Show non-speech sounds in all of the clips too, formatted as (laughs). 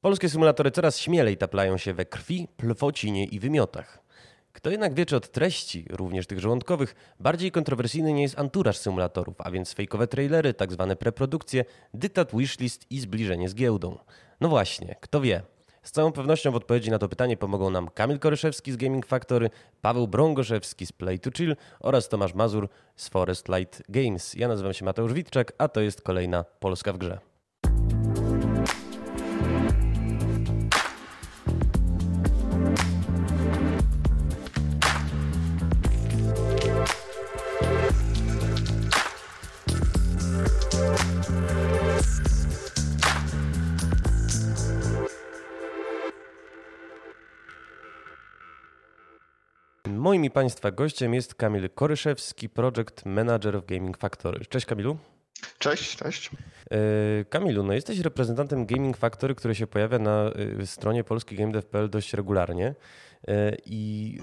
Polskie symulatory coraz śmielej taplają się we krwi, plwocinie i wymiotach. Kto jednak wie, czy od treści, również tych żołądkowych, bardziej kontrowersyjny nie jest anturaż symulatorów, a więc fejkowe trailery, tak zwane preprodukcje, dyktat wishlist i zbliżenie z giełdą. No właśnie, kto wie. Z całą pewnością w odpowiedzi na to pytanie pomogą nam Kamil Koryszewski z Gaming Factory, Paweł Brągoszewski z Play to Chill oraz Tomasz Mazur z Forest Light Games. Ja nazywam się Mateusz Witczak, a to jest kolejna Polska w grze. Moim i Państwa gościem jest Kamil Koryszewski, Project Manager w Gaming Factory. Cześć Kamilu. Cześć, cześć. E, Kamilu, no jesteś reprezentantem Gaming Factory, który się pojawia na e, stronie polskigamedev.pl dość regularnie. E, I,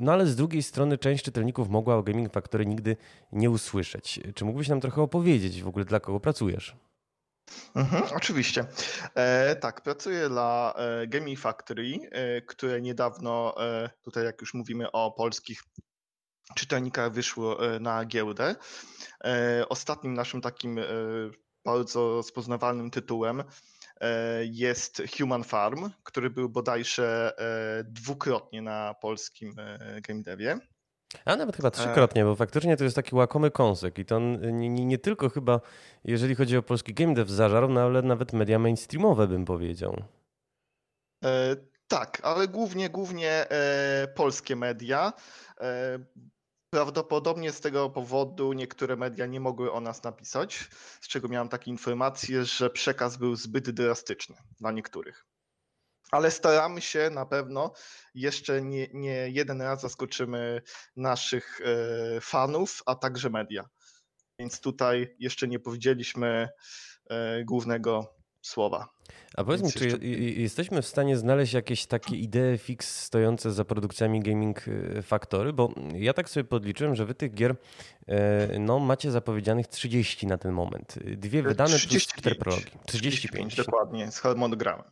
no ale z drugiej strony część czytelników mogła o Gaming Factory nigdy nie usłyszeć. Czy mógłbyś nam trochę opowiedzieć w ogóle dla kogo pracujesz? Mhm, oczywiście. E, tak, pracuję dla e, Gaming Factory, e, które niedawno, e, tutaj jak już mówimy o polskich czytelnikach, wyszło e, na giełdę. E, ostatnim naszym takim bardzo rozpoznawalnym tytułem jest Human Farm, który był bodajże dwukrotnie na polskim game devie. A nawet chyba trzykrotnie, bo faktycznie to jest taki łakomy kąsek i to nie, nie, nie tylko chyba, jeżeli chodzi o polski game dev zażarł, no ale nawet media mainstreamowe bym powiedział. E, tak, ale głównie, głównie e, polskie media. E, prawdopodobnie z tego powodu niektóre media nie mogły o nas napisać, z czego miałem takie informacje, że przekaz był zbyt drastyczny dla niektórych. Ale staramy się na pewno, jeszcze nie, nie jeden raz zaskoczymy naszych e, fanów, a także media. Więc tutaj jeszcze nie powiedzieliśmy e, głównego słowa. A powiedz mi, czy jeszcze- je- je- jesteśmy w stanie znaleźć jakieś takie idee fix stojące za produkcjami Gaming e, Factory? Bo ja tak sobie podliczyłem, że wy tych gier no, macie zapowiedzianych 30 na ten moment. Dwie wydane plus 35. cztery prologi. 35. dokładnie, z harmonogramem.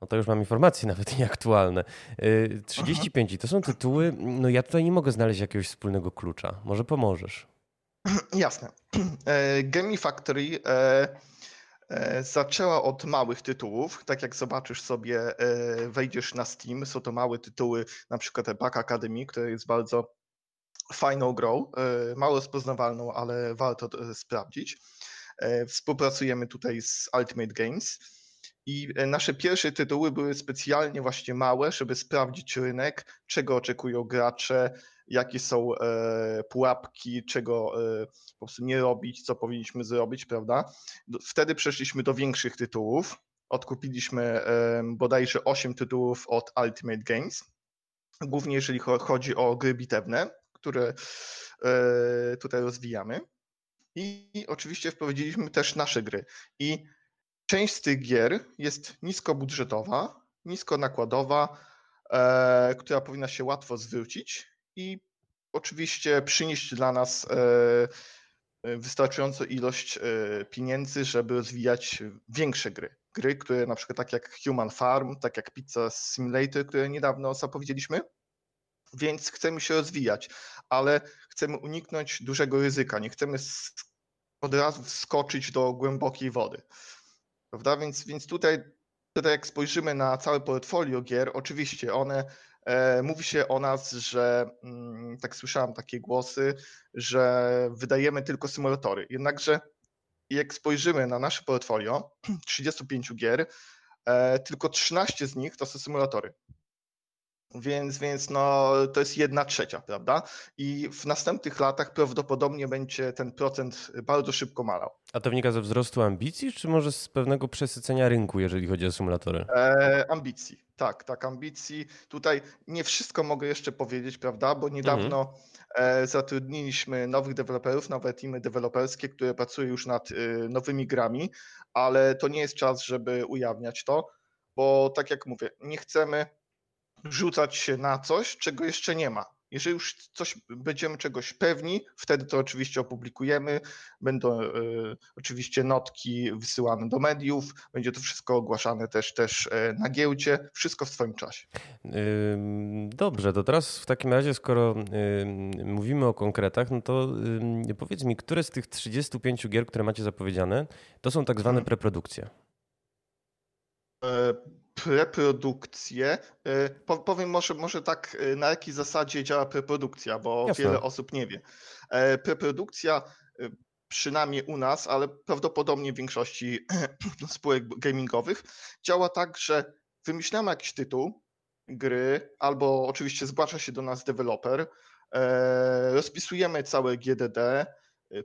No to już mam informacje (laughs) nawet nieaktualne. E, 35 i to są tytuły, no ja tutaj nie mogę znaleźć jakiegoś wspólnego klucza. Może pomożesz. (clears throat) Jasne. (clears throat) E, Gaming Factory e, e, zaczęła od małych tytułów. Tak jak zobaczysz sobie, wejdziesz na Steam, są to małe tytuły, na przykład Back Academy, które jest bardzo fajną grą, mało rozpoznawalną, ale warto to, sprawdzić. Współpracujemy tutaj z Ultimate Games i e, nasze pierwsze tytuły były specjalnie właśnie małe, żeby sprawdzić rynek, czego oczekują gracze, jakie są e, pułapki, czego e, po prostu nie robić, co powinniśmy zrobić, prawda? Wtedy przeszliśmy do większych tytułów. Odkupiliśmy bodajże 8 tytułów od Ultimate Games, głównie jeżeli cho- chodzi o gry bitewne, które tutaj rozwijamy. I oczywiście wprowadziliśmy też nasze gry. I część z tych gier jest niskobudżetowa, niskonakładowa, e, która powinna się łatwo zwrócić i oczywiście przynieść dla nas e, wystarczającą ilość e, pieniędzy, żeby rozwijać większe gry. Gry, które na przykład tak jak Human Farm, tak jak Pizza Simulator, które niedawno zapowiedzieliśmy. Więc chcemy się rozwijać, ale chcemy uniknąć dużego ryzyka. Nie chcemy od razu wskoczyć do głębokiej wody. Prawda? Więc, więc tutaj, tutaj, jak spojrzymy na całe portfolio gier, oczywiście one, e, mówi się o nas, że mm, tak słyszałem takie głosy, że wydajemy tylko symulatory. Jednakże, jak spojrzymy na nasze portfolio (clears throat) 35 gier, e, tylko 13 z nich to są symulatory. Więc, więc no, to jest jedna trzecia, prawda? I w następnych latach prawdopodobnie będzie ten procent bardzo szybko malał. A to wynika ze wzrostu ambicji, czy może z pewnego przesycenia rynku, jeżeli chodzi o symulatory? E, ambicji, tak, tak, ambicji. Tutaj nie wszystko mogę jeszcze powiedzieć, prawda? Bo niedawno e, zatrudniliśmy nowych deweloperów, nowe teamy deweloperskie, które pracują już nad e, nowymi grami, ale to nie jest czas, żeby ujawniać to, bo tak jak mówię, nie chcemy rzucać się na coś, czego jeszcze nie ma. Jeżeli już coś będziemy czegoś pewni, wtedy to oczywiście opublikujemy. Będą e, oczywiście notki wysyłane do mediów, będzie to wszystko ogłaszane też, też e, na giełdzie, wszystko w swoim czasie. Dobrze, to teraz w takim razie, skoro mówimy o konkretach, no to powiedz mi, które z tych 35 gier, które macie zapowiedziane, to są tak zwane mhm. preprodukcje? E, preprodukcję. E, powiem może, może tak, e, na jakiej zasadzie działa preprodukcja, bo Jasne. wiele osób nie wie. Preprodukcja przynajmniej u nas, ale prawdopodobnie w większości (clears throat) spółek gamingowych, działa tak, że wymyślamy jakiś tytuł gry, albo oczywiście zgłasza się do nas deweloper, rozpisujemy całe GDD,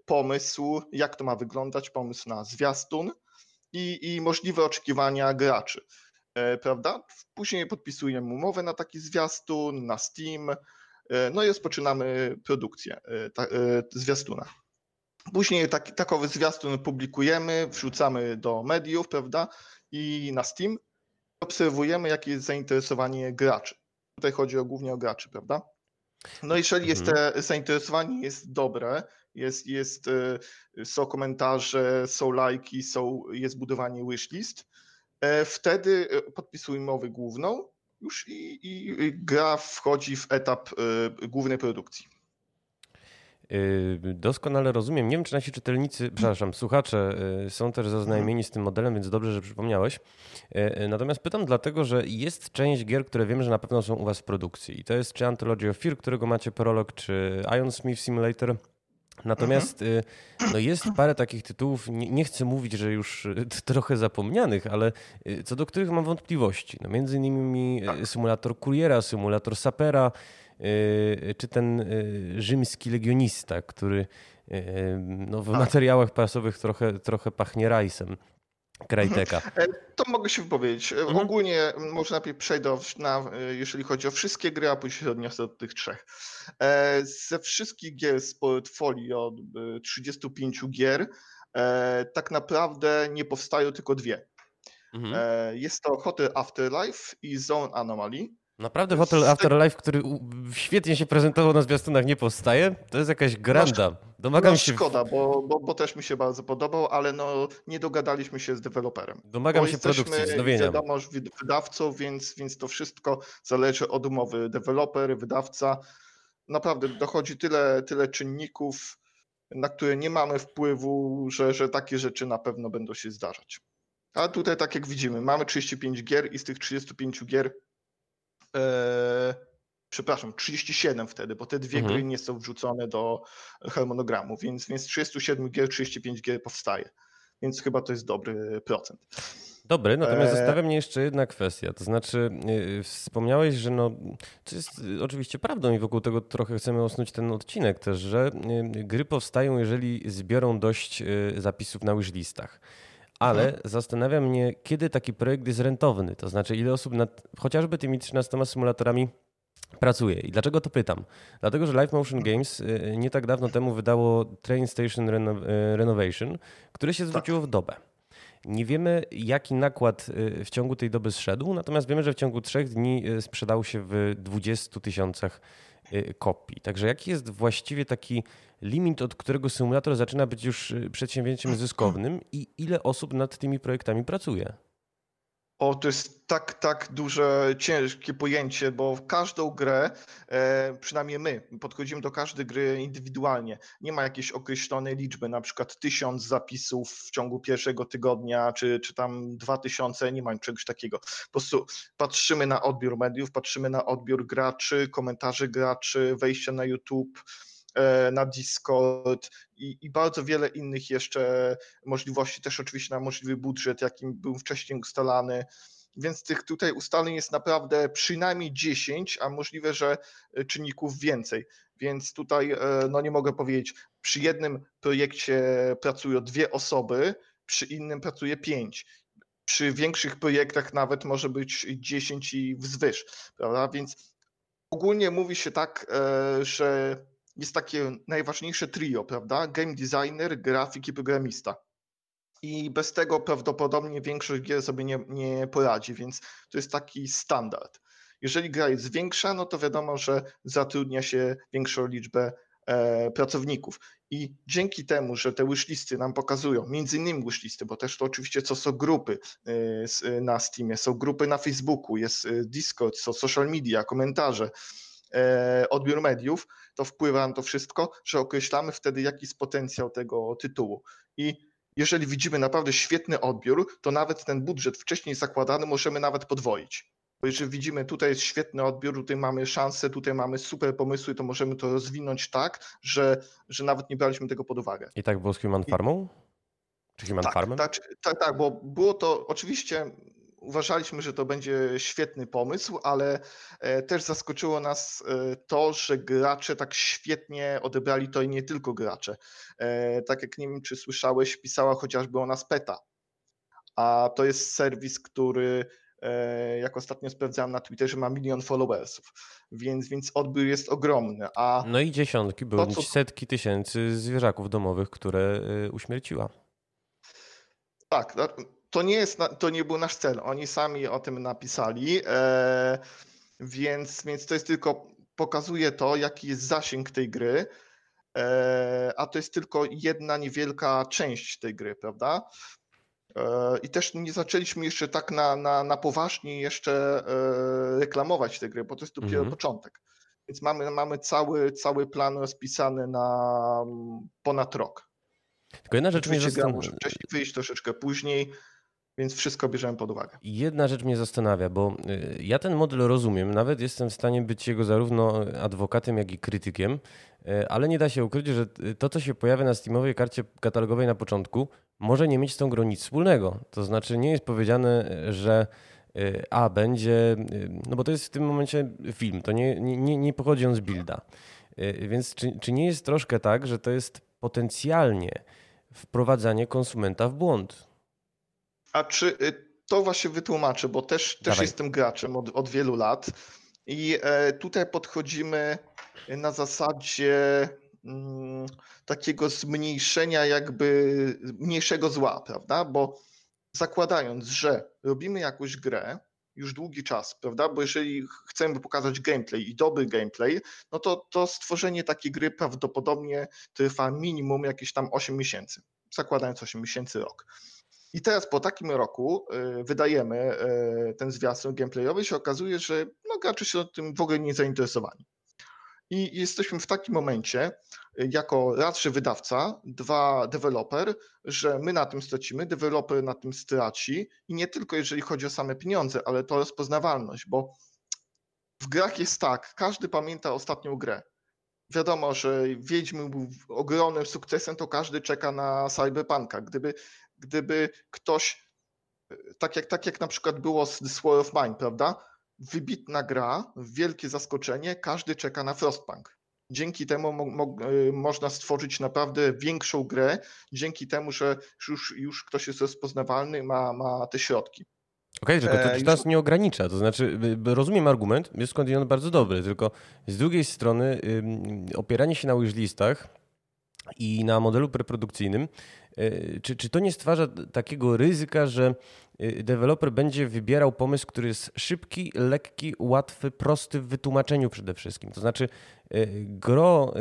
pomysł, jak to ma wyglądać, pomysł na zwiastun, i, i możliwe oczekiwania graczy. E, prawda? Później podpisujemy umowę na taki zwiastun, na Steam, e, no i rozpoczynamy produkcję e, ta, zwiastuna. Później taki, takowy zwiastun publikujemy, wrzucamy do mediów, prawda? I na Steam obserwujemy, jakie jest zainteresowanie graczy. Tutaj chodzi o, głównie o graczy, prawda? No jeżeli jest mhm. te zainteresowanie jest dobre, jest, jest, są komentarze, są lajki, są, jest budowanie wishlist, wtedy e, podpisujemy umowę główną już i, i gra wchodzi w etap głównej produkcji. Doskonale rozumiem. Nie wiem, czy nasi czytelnicy, przepraszam, słuchacze są też zaznajomieni z tym modelem, więc dobrze, że przypomniałeś. Natomiast pytam dlatego, że jest część gier, które wiem, że na pewno są u Was w produkcji. I to jest czy Anthology of Fear, którego macie prolog, czy Iron Smith Simulator. Natomiast mhm. no jest parę takich tytułów, nie, nie, chcę mówić, że już y, trochę zapomnianych, ale y, co do których mam wątpliwości. No między innymi tak. symulator kuriera, symulator sapera, czy ten rzymski legionista, który no, w tak. materiałach prasowych trochę, trochę pachnie rajsem. Krajteka. E, to mogę się wypowiedzieć. E, mhm. Ogólnie może najpierw przejdę na, e, jeżeli chodzi o wszystkie gry, a później się odniosę do tych trzech. Ze wszystkich gier z portfolio 35 gier tak naprawdę nie powstają tylko dwie. Mhm. Jest to Hotel Afterlife i Zone Anomaly. Naprawdę Hotel Afterlife, który świetnie się prezentował na zwiastunach, nie powstaje? To jest jakaś granda. No, Domagam no, się... Szkoda, bo, bo, bo, też mi się bardzo podobał, ale no, nie dogadaliśmy się z deweloperem. Domagam się produkcji, wznowienia. Wiadomo, wydawcą, więc, więc to wszystko zależy od umowy deweloper, wydawca. Naprawdę dochodzi tyle, tyle czynników, na które nie mamy wpływu, że, że takie rzeczy na pewno będą się zdarzać. A tutaj, tak jak widzimy, mamy 35 gier i z tych 35 gier przepraszam, 37 wtedy, bo te dwie mhm. gry nie są wrzucone do harmonogramu, więc, więc 37 gier, 35 gier powstaje. Więc chyba to jest dobry procent. Dobry, natomiast e... zostawia mnie jeszcze jedna kwestia. To znaczy, yy, wspomniałeś, że no, to jest oczywiście prawdą i wokół tego trochę chcemy osnuć ten odcinek też, że gry powstają, jeżeli zbiorą dość zapisów na wishlistach. Ale mhm. zastanawia mnie, kiedy taki projekt jest rentowny. To znaczy, ile osób nad chociażby tymi 13 symulatorami pracuje. I dlaczego to pytam? Dlatego, że Live Motion Games y, nie tak dawno temu wydało Train Station y, Renovation, które się zwróciło tak. w dobę. Nie wiemy, jaki nakład y, w ciągu tej doby zszedł, natomiast wiemy, że w ciągu trzech dni sprzedał się w 20 tysiącach kopii. Także jaki jest właściwie taki limit, od którego symulator zaczyna być już przedsięwzięciem zyskownym i ile osób nad tymi projektami pracuje? O, to jest tak, tak duże, ciężkie pojęcie, bo w każdą grę, e, przynajmniej my, podchodzimy do każdej gry indywidualnie. Nie ma jakiejś określonej liczby, na przykład tysiąc zapisów w ciągu pierwszego tygodnia, czy, czy tam dwa tysiące, nie ma czegoś takiego. Po prostu patrzymy na odbiór mediów, patrzymy na odbiór graczy, komentarzy graczy, wejścia na YouTube, na Discord i, i, bardzo wiele innych jeszcze możliwości, też oczywiście na możliwy budżet, jakim był wcześniej ustalany. Więc tych tutaj ustaleń jest naprawdę przynajmniej 10, a możliwe, że czynników więcej. Więc tutaj e, no nie mogę powiedzieć, przy jednym projekcie pracują dwie osoby, przy innym pracuje pięć. Przy większych projektach nawet może być 10 i wzwyż, prawda? Więc ogólnie mówi się tak, e, że jest takie najważniejsze trio, prawda? Game designer, grafik i programista. I bez tego prawdopodobnie większość gier sobie nie, nie poradzi, więc to jest taki standard. Jeżeli gra jest większa, no to wiadomo, że zatrudnia się większą liczbę e, pracowników. I dzięki temu, że te wishlisty nam pokazują, między innymi wishlisty, bo też to oczywiście co są grupy e, na Steamie, są grupy na Facebooku, jest Discord, są social media, komentarze, odbiór mediów, to wpływa na to wszystko, że określamy wtedy, jaki jest potencjał tego tytułu. I jeżeli widzimy naprawdę świetny odbiór, to nawet ten budżet wcześniej zakładany możemy nawet podwoić. Bo jeżeli widzimy, tutaj jest świetny odbiór, tutaj mamy szansę, tutaj mamy super pomysły, to możemy to rozwinąć tak, że, że nawet nie braliśmy tego pod uwagę. I tak było z Human Farmą? Czy Human tak, Farmem? Tak, tak, tak, bo było to oczywiście uważaliśmy, że to będzie świetny pomysł, ale e, też zaskoczyło nas e, to, że gracze tak świetnie odebrali to i nie tylko gracze. E, tak jak nie wiem, czy słyszałeś, pisała chociażby o nas PETA. A to jest serwis, który jak ostatnio sprawdzałem na Twitterze, ma milion followersów, więc, więc odbiór jest ogromny. A no i dziesiątki, były co... setki tysięcy zwierzaków domowych, które uśmierciła. Tak, to nie, jest, to nie był nasz cel. Oni sami o tym napisali, e, więc, więc to jest tylko, pokazuje to, jaki jest zasięg tej gry, e, a to jest tylko jedna niewielka część tej gry, prawda? E, I też nie zaczęliśmy jeszcze tak na, na, na poważnie jeszcze reklamować tę gry, bo to jest dopiero mhm. początek. Więc mamy, mamy cały, cały plan rozpisany na mm, ponad rok. Tylko jedna rzecz mnie zastanawia. Może wcześniej wyjść, troszeczkę później. Więc wszystko bierzemy pod uwagę. Jedna rzecz mnie zastanawia, bo y, ja ten model rozumiem, nawet jestem w stanie być jego zarówno adwokatem, jak i krytykiem, y, ale nie da się ukryć, że to, co się pojawia na Steamowej karcie katalogowej na początku, może nie mieć z tą grą nic wspólnego. To znaczy nie jest powiedziane, że y, a będzie, no bo to jest w tym momencie film, to nie, nie, nie pochodzi on z builda. Więc czy, czy nie jest troszkę tak, że to jest potencjalnie wprowadzanie konsumenta w błąd? A czy y, to właśnie wytłumaczę, bo też, też jestem graczem od, od wielu lat i e, tutaj podchodzimy na zasadzie mm, takiego zmniejszenia jakby mniejszego zła, prawda? Bo zakładając, że robimy jakąś grę już długi czas, prawda? Bo jeżeli chcemy pokazać gameplay i dobry gameplay, no to, to stworzenie takiej gry prawdopodobnie trwa minimum jakieś tam 8 miesięcy, zakładając 8 miesięcy rok. I teraz po takim roku y, wydajemy y, ten zwiastun gameplayowy się okazuje, że no, gracze się tym w ogóle nie zainteresowani. I jesteśmy w takim momencie, y, jako raz, wydawca, dwa, deweloper, że my na tym stracimy, deweloper na tym straci i nie tylko jeżeli chodzi o same pieniądze, ale to rozpoznawalność, bo w grach jest tak, każdy pamięta ostatnią grę. Wiadomo, że Wiedźmy był ogromnym sukcesem, to każdy czeka na Cyberpunka. Gdyby gdyby ktoś, e, tak jak, tak jak na przykład było z The Sword of Mine, prawda? Wybitna gra, wielkie zaskoczenie, każdy czeka na Frostpunk. Dzięki temu mo, mo, e, można stworzyć naprawdę większą grę, dzięki temu, że już, już ktoś jest rozpoznawalny, ma, ma te środki. Okej, okay, tylko to, to nas nie ogranicza. To znaczy, rozumiem argument, jest skądinąd bardzo dobry, tylko z drugiej strony opieranie się na wishlistach i na modelu preprodukcyjnym E, czy, czy to nie stwarza takiego ryzyka, że e, deweloper będzie wybierał pomysł, który jest szybki, lekki, łatwy, prosty w wytłumaczeniu przede wszystkim? To znaczy, e, gro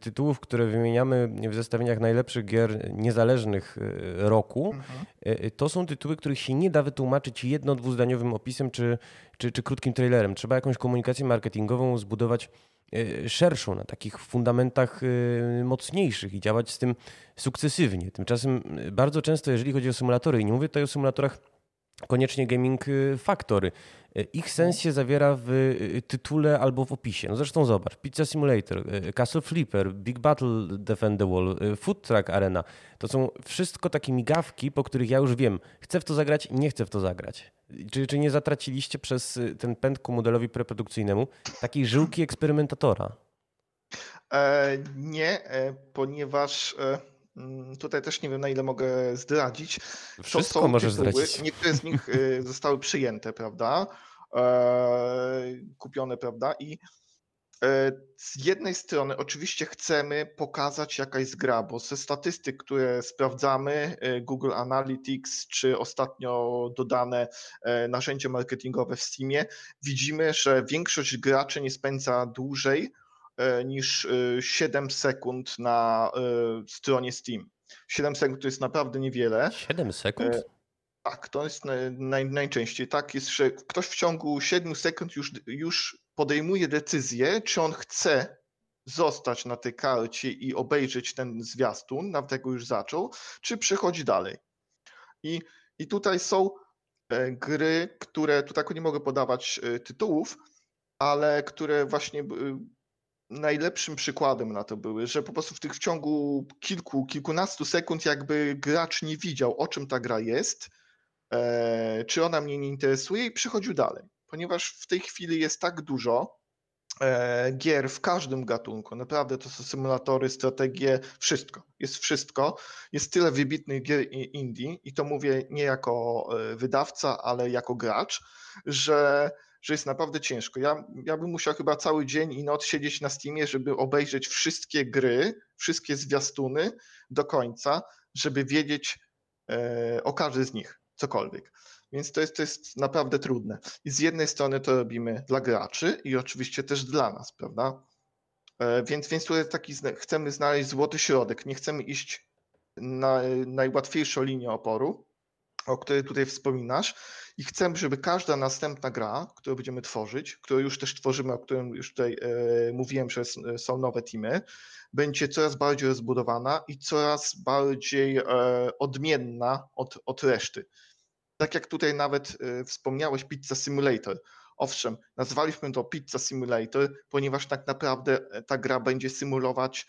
tytułów, które wymieniamy w zestawieniach najlepszych gier niezależnych roku, mhm. to są tytuły, których się nie da wytłumaczyć jedno-, dwuzdaniowym opisem czy, czy, czy krótkim trailerem. Trzeba jakąś komunikację marketingową zbudować E, szerszą, na takich fundamentach e, mocniejszych i działać z tym sukcesywnie. Tymczasem e, bardzo często, jeżeli chodzi o symulatory, i nie mówię tutaj o symulatorach koniecznie Gaming Factory. Ich sens się zawiera w tytule albo w opisie. No zresztą zobacz, Pizza Simulator, Castle Flipper, Big Battle Defend the Wall, Food Truck Arena. To są wszystko takie migawki, po których ja już wiem, chcę w to zagrać, nie chcę w to zagrać. Czy, czy nie zatraciliście przez y, ten pęd ku modelowi preprodukcyjnemu takiej żyłki eksperymentatora? E, nie, e, ponieważ e, mm, tutaj też nie wiem na ile mogę zdradzić. Wszystko to możesz tytuły, zdradzić. Niektóre z nich e, zostały przyjęte, prawda? E, kupione, prawda? I z jednej strony oczywiście chcemy pokazać jaka jest gra, bo ze statystyk, które sprawdzamy, e, Google Analytics czy ostatnio dodane e, narzędzie marketingowe w Steamie, widzimy, że większość graczy nie spędza dłużej niż 7 sekund na stronie Steam. 7 sekund to jest naprawdę niewiele. 7 sekund? Tak, to jest naj, najczęściej. Tak jest, że ktoś w ciągu 7 sekund już, już podejmuje decyzję, czy on chce zostać na tej karcie i obejrzeć ten zwiastun, nawet jak już zaczął, czy przechodzi dalej. I, i tutaj są e, gry, które, tu tak nie mogę podawać e, tytułów, ale które właśnie najlepszym przykładem na to były, że po prostu w tych w ciągu kilku, kilkunastu sekund jakby gracz nie widział, o czym ta gra jest, czy ona mnie nie interesuje i przechodził dalej ponieważ w tej chwili jest tak dużo e, gier w każdym gatunku. Naprawdę to są symulatory, strategie, wszystko. Jest wszystko. Jest tyle wybitnych gier indie i to mówię nie jako e, wydawca, ale jako gracz, że, że jest naprawdę ciężko. Ja, ja bym musiał chyba cały dzień i noc siedzieć na Steamie, żeby obejrzeć wszystkie gry, wszystkie zwiastuny do końca, żeby wiedzieć e, o każdej z nich cokolwiek. Więc to jest, to jest naprawdę trudne. I z jednej strony to robimy dla graczy i oczywiście też dla nas, prawda? E, więc, więc tutaj taki chcemy znaleźć złoty środek. Nie chcemy iść na najłatwiejszą linię oporu, o której tutaj wspominasz, i chcemy, żeby każda następna gra, którą będziemy tworzyć, którą już też tworzymy, o którym już tutaj e, mówiłem, że są nowe teamy, będzie coraz bardziej rozbudowana i coraz bardziej e, odmienna od, od reszty tak jak tutaj nawet y, wspomniałeś, Pizza Simulator. Owszem, nazwaliśmy to Pizza Simulator, ponieważ tak naprawdę e, ta gra będzie symulować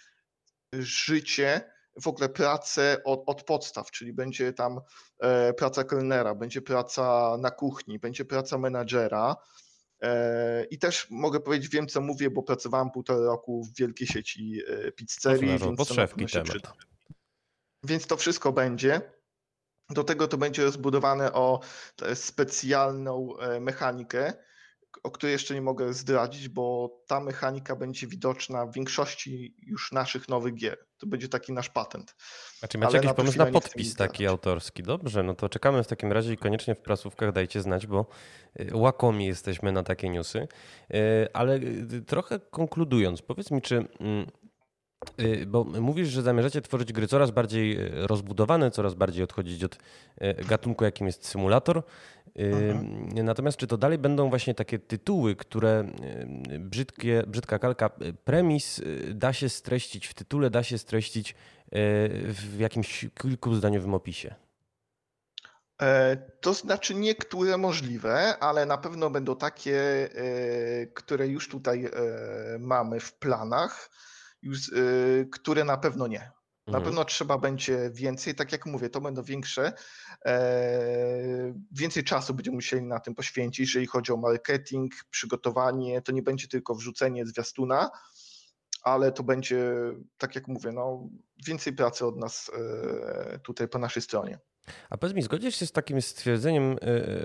życie, w ogóle pracę od, od podstaw, czyli będzie tam e, praca kelnera, będzie praca na kuchni, będzie praca menadżera. E, I też mogę powiedzieć, wiem co mówię, bo pracowałem półtora roku w wielkiej sieci e, pizzerii. Więc podszewki temat. Więc to wszystko będzie. Do tego to będzie rozbudowane o specjalną e, mechanikę, o której jeszcze nie mogę zdradzić, bo ta mechanika będzie widoczna w większości już naszych nowych gier. To będzie taki nasz patent. Znaczy macie jakiś na pomysł na podpis taki autorski? Dobrze, no to czekamy w takim razie i koniecznie w prasówkach dajcie znać, bo e, łakomi jesteśmy na takie newsy. E, ale trochę konkludując, powiedz mi, czy mm, Y, bo mówisz, że zamierzacie tworzyć gry coraz bardziej y, rozbudowane, coraz bardziej odchodzić od y, gatunku, jakim jest symulator. Mhm. Natomiast czy to dalej będą właśnie takie tytuły, które brzydkie, brzydka kalka, premis da się streścić w tytule, da się streścić w jakimś kilkuzdaniowym opisie? E, to znaczy niektóre możliwe, ale na pewno będą takie, e, które już tutaj e, mamy w planach już, y, które na pewno nie. Na mhm. pewno trzeba będzie więcej, tak jak mówię, to będą większe, e, więcej czasu będziemy musieli na tym poświęcić, jeżeli chodzi o marketing, przygotowanie, to nie będzie tylko wrzucenie zwiastuna, ale to będzie, tak jak mówię, no, więcej pracy od nas e, tutaj po naszej stronie. A powiedz mi, zgodzisz się z takim stwierdzeniem,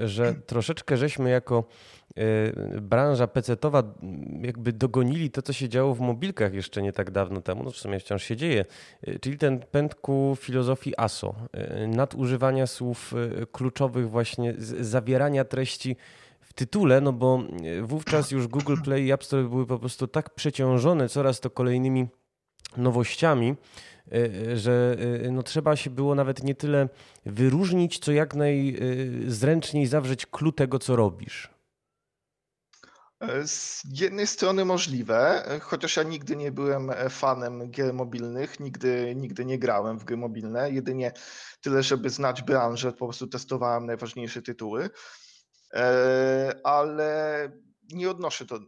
y, że troszeczkę żeśmy jako y, branża pecetowa jakby dogonili to, co się działo w mobilkach jeszcze nie tak dawno temu, no w sumie wciąż się dzieje, y, czyli ten pęd ku filozofii ASO, nadużywania słów kluczowych właśnie, zawierania treści w tytule, no bo wówczas już Google Play i App Store były po prostu tak przeciążone coraz to kolejnymi nowościami, Y, że y, no, trzeba się było nawet nie tyle wyróżnić, co jak najzręczniej zawrzeć klucz tego, co robisz. E, z jednej strony możliwe, chociaż ja nigdy nie byłem e, fanem gier mobilnych, nigdy, nigdy nie grałem w gry mobilne, jedynie tyle, żeby znać branżę, po prostu testowałem najważniejsze tytuły, e, ale nie odnoszę to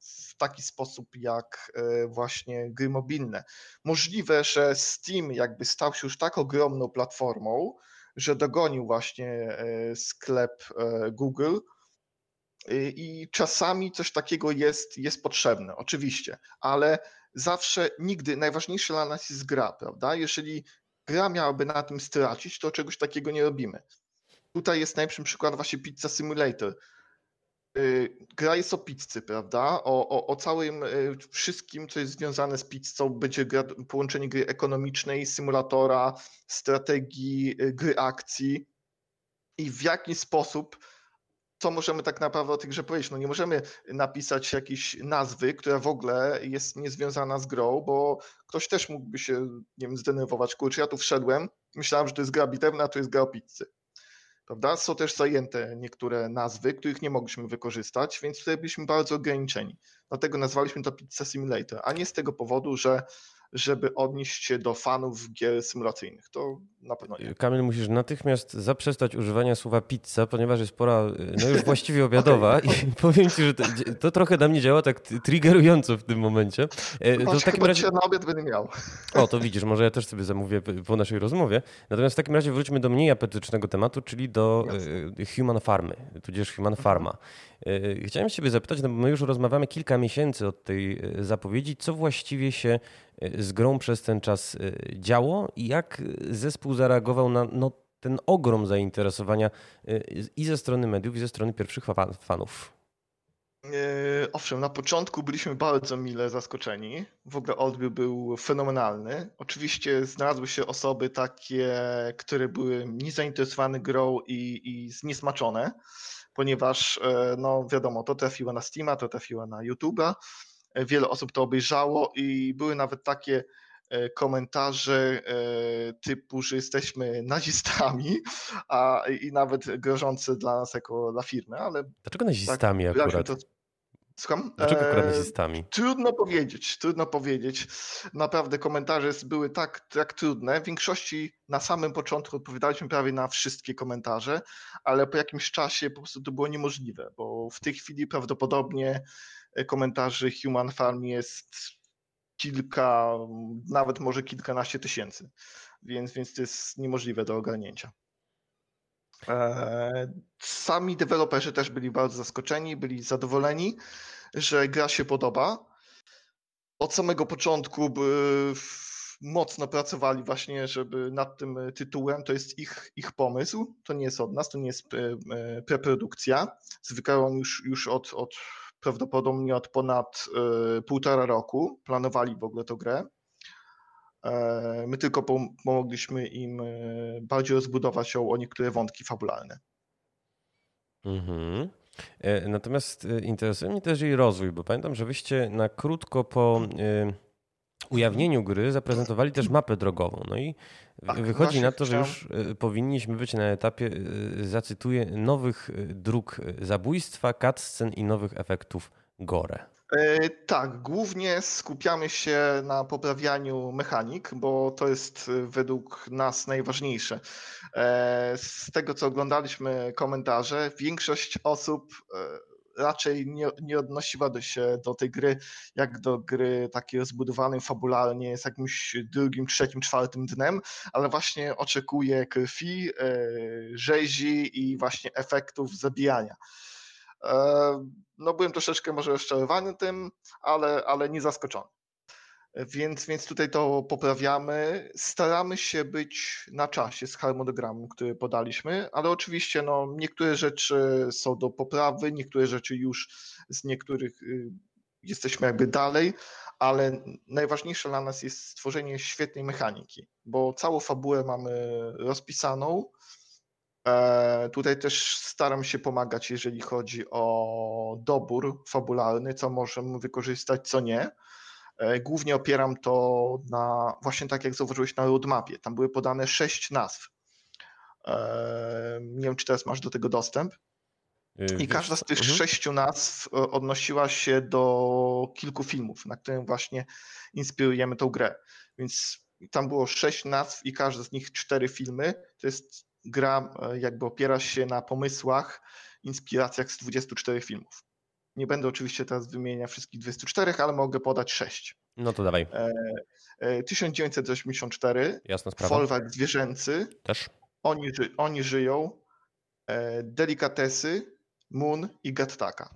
w taki sposób jak e, właśnie gry mobilne. Możliwe, że Steam jakby stał się już tak ogromną platformą, że dogonił właśnie e, sklep e, Google. I czasami coś takiego jest, jest potrzebne, oczywiście, ale zawsze, nigdy, najważniejsze dla nas jest gra, prawda? Jeżeli gra miałaby na tym stracić, to czegoś takiego nie robimy. Tutaj jest najlepszym przykład właśnie Pizza Simulator gra jest o pizzy, prawda? O, o, o całym wszystkim, co jest związane z pizzą. Będzie gra, połączenie gry ekonomicznej, symulatora, strategii, gry akcji i w jaki sposób co możemy tak naprawdę o tej grze powiedzieć? No nie możemy napisać jakiejś nazwy, która w ogóle jest niezwiązana z grą, bo ktoś też mógłby się, nie wiem, zdenerwować. Kurczę, ja tu wszedłem, myślałem, że to jest gra bitewna, a to jest gra o pizzy. Prawda? Są też zajęte niektóre nazwy, których nie mogliśmy wykorzystać, więc tutaj byliśmy bardzo ograniczeni. Dlatego nazwaliśmy to Pizza Simulator, a nie z tego powodu, że żeby odnieść się do fanów gier symulacyjnych. To na pewno nie. Kamil, musisz natychmiast zaprzestać używania słowa pizza, ponieważ jest pora no już (laughs) właściwie obiadowa okay. i (laughs) powiem ci, że to, to, trochę na mnie działa tak triggerująco w tym momencie. E, to w takim razie... na obiad będę miał. (laughs) O, to widzisz, może ja też sobie zamówię po naszej rozmowie. Natomiast w takim razie wróćmy do mniej apetycznego tematu, czyli do Jasne. Human Farmy, tudzież Human Farma. E, chciałem Ciebie zapytać, no bo my już rozmawiamy kilka miesięcy od tej e, zapowiedzi, co właściwie się e, z grą przez ten czas działo i jak zespół zareagował na no, ten ogrom zainteresowania i ze strony mediów, i ze strony pierwszych fanów. Owszem, na początku byliśmy bardzo mile zaskoczeni. W ogóle odbiór był fenomenalny. Oczywiście znalazły się osoby takie, które były niezainteresowane grą i, i zniesmaczone ponieważ e, no wiadomo, to trafiło na Steama, to trafiło na YouTube'a, e, wiele osób to obejrzało i były nawet takie e, komentarze typu, że jesteśmy nazistami, a i nawet grożące dla nas jako dla firmy, ale... Dlaczego nazistami tak, akurat? To, Słucham? Dlaczego akurat nazistami? Trudno powiedzieć, trudno powiedzieć. Naprawdę komentarze były tak, tak trudne. W większości na samym początku odpowiadaliśmy prawie na wszystkie komentarze, ale po jakimś czasie po prostu to było niemożliwe, bo w tej chwili prawdopodobnie e, komentarzy Human Farm jest kilka, nawet może kilkanaście tysięcy, więc, więc to jest niemożliwe do ogarnięcia. E, sami deweloperzy też byli bardzo zaskoczeni, byli zadowoleni, że gra się podoba. Od samego początku mocno pracowali właśnie, żeby nad tym tytułem, to jest ich, ich pomysł, to nie jest od nas, to nie jest e, preprodukcja. Zwykle on już, już od, od prawdopodobnie od ponad e, półtora roku planowali w ogóle tę grę. E, my tylko pomogliśmy im e, bardziej rozbudować ją o niektóre wątki fabularne. Mhm. E, natomiast interesuje mnie też jej rozwój, bo pamiętam, że wyście na krótko po ujawnieniu gry zaprezentowali też mapę drogową. No i tak, wychodzi na to, że już powinniśmy być na etapie, zacytuję, nowych dróg zabójstwa, cutscen i nowych efektów gore. E, tak, głównie skupiamy się na poprawianiu mechanik, bo to jest e, według nas najważniejsze. E, z tego, co oglądaliśmy komentarze, większość osób raczej nie, nie odnosiła do się do tej gry jak do gry takiej rozbudowanej fabularnie z jakimś drugim, trzecim, czwartym dnem, ale właśnie oczekuje krwi, rzezi i właśnie efektów zabijania. No byłem troszeczkę może rozczarowany tym, ale, ale nie zaskoczony. Więc, więc tutaj to poprawiamy. Staramy się być na czasie z harmonogramem, który podaliśmy, ale oczywiście no, niektóre rzeczy są do poprawy, niektóre rzeczy już z niektórych y, jesteśmy jakby dalej, ale najważniejsze dla nas jest stworzenie świetnej mechaniki, bo całą fabułę mamy rozpisaną, E, tutaj też staram się pomagać, jeżeli chodzi o dobór fabularny, co możemy wykorzystać, co nie. E, głównie opieram to na, właśnie tak jak zauważyłeś na roadmapie, tam były podane sześć nazw. E, nie wiem, czy teraz masz do tego dostęp. I każda z tych mhm. sześciu nazw odnosiła się do kilku filmów, na którym właśnie inspirujemy tą grę. Więc tam było sześć nazw i każda z nich cztery filmy. To jest gra e, jakby opiera się na pomysłach, inspiracjach z 24 filmów. Nie będę oczywiście teraz wymieniał wszystkich 24, ale mogę podać 6. No to dawaj. E, e, 1984. Jasna sprawa. Folwark zwierzęcy. Też. Oni, oni żyją. E, delikatesy, Moon i Gattaka.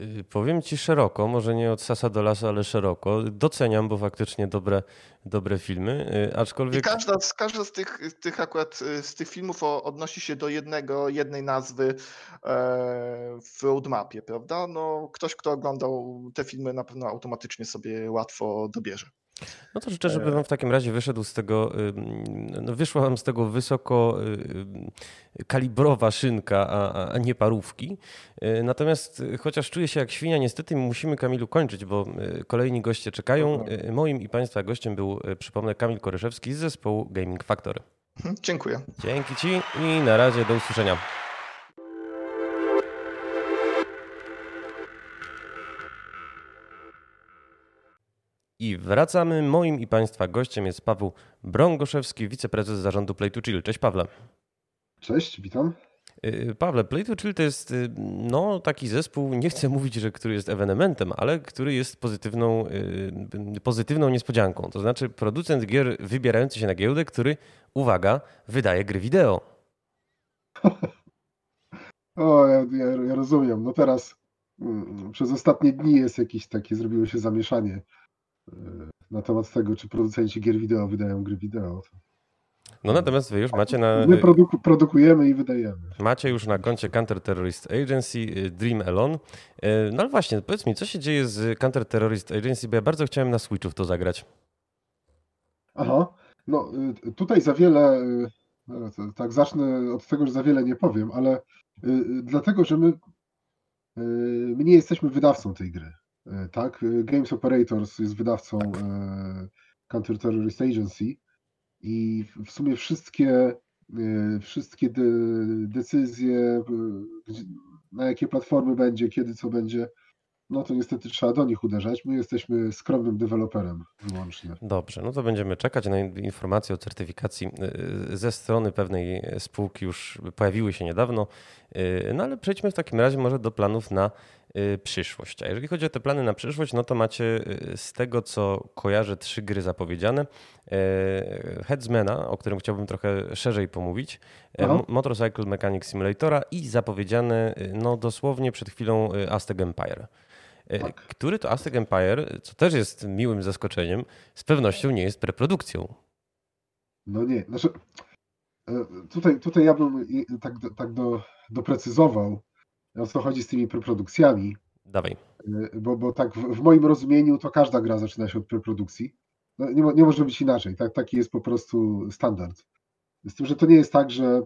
Y, powiem ci szeroko, może nie od sasa do lasa, ale szeroko. Doceniam, bo faktycznie dobre, dobre filmy, y, aczkolwiek... I każda, z, każda z tych, tych akurat y, z tych filmów odnosi się do jednego, jednej nazwy e, w roadmapie, prawda? No, ktoś, kto oglądał te filmy na pewno automatycznie sobie łatwo dobierze. No to życzę, żeby wam w takim razie wyszedł z tego, no wyszła wam z tego wysoko kalibrowa szynka, a, a nie parówki. Y, natomiast y, chociaż czuję się jak świnia, niestety musimy Kamilu kończyć, bo y, kolejni goście czekają. Moim i Państwa gościem był, przypomnę, Kamil Koryszewski z zespołu Gaming Factory. Mhm, dziękuję. Dzięki Ci i na razie do usłyszenia. I wracamy. Moim i Państwa gościem jest Paweł Brągoszewski, wiceprezes zarządu Play to Chill. Cześć Pawle. Cześć, witam. Y, Pawle, Play to Chill to jest y, no, taki zespół, nie chcę mówić, że który jest ewenementem, ale który jest pozytywną, y, pozytywną niespodzianką. To znaczy producent gier wybierający się na giełdę, który, uwaga, wydaje gry wideo. (laughs) o, ja, ja, ja rozumiem. No teraz mm, przez ostatnie dni jest jakieś takie, zrobiło się zamieszanie na temat tego, czy producenci gier wideo wydają gry wideo. No natomiast wy już macie na... My produku produkujemy i wydajemy. Macie już na koncie Counter Terrorist Agency y, Dream Elon. Y, no ale właśnie, powiedz mi, co się dzieje z Counter Terrorist Agency, bo ja bardzo chciałem na Switchu w to zagrać. Aha, no y, tutaj za wiele, tak zacznę od tego, że za wiele nie powiem, ale dlatego, że my, my nie jesteśmy wydawcą tej gry. Tak, Games Operators jest wydawcą tak. Counter Terrorist Agency i w sumie wszystkie, wszystkie decyzje, na jakie platformy będzie, kiedy co będzie, no to niestety trzeba do nich uderzać. My jesteśmy skromnym deweloperem wyłącznie. Dobrze, no to będziemy czekać na informacje o certyfikacji ze strony pewnej spółki już pojawiły się niedawno. No ale przejdźmy w takim razie może do planów na przyszłość. A jeżeli chodzi o te plany na przyszłość, no to macie y, z tego, co kojarzę, trzy gry zapowiedziane. Y, Headsmana, o którym chciałbym trochę szerzej pomówić, Aha. Motorcycle Mechanic Simulatora i zapowiedziane no dosłownie przed chwilą Aztec Empire. Tak. Który to Aztec Empire, co też jest miłym zaskoczeniem, z pewnością nie jest preprodukcją. No nie, znaczy tutaj, tutaj ja bym tak, tak do, doprecyzował, o co chodzi z tymi preprodukcjami. Dawaj. Y, bo, bo tak w, w, moim rozumieniu to każda gra zaczyna się od preprodukcji. No, nie, nie może być inaczej. Tak, taki jest po prostu standard. Z tym, że to nie jest tak, że,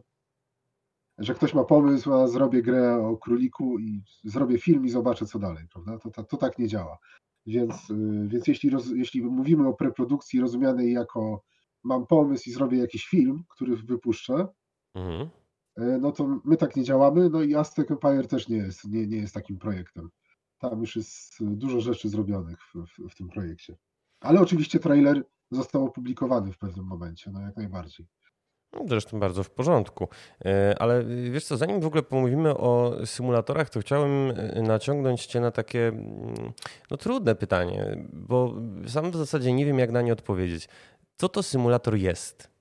że ktoś ma pomysł, a zrobię grę o króliku i zrobię film i zobaczę co dalej, prawda? To, to, to tak nie działa. Więc, y, więc jeśli, roz, jeśli mówimy o preprodukcji rozumianej jako mam pomysł i zrobię jakiś film, który wypuszczę, mhm. E, no to my tak nie działamy, no i Aztec Empire też nie jest, nie, nie jest takim projektem. Tam już jest dużo rzeczy zrobionych w, w, w tym projekcie. Ale oczywiście trailer został opublikowany w pewnym momencie, no jak najbardziej. No, zresztą bardzo w porządku. E, ale wiesz co, zanim w ogóle pomówimy o symulatorach, to chciałem e, naciągnąć Cię na takie mm, no, trudne pytanie, bo sam w zasadzie nie wiem, jak na nie odpowiedzieć. Co to symulator jest?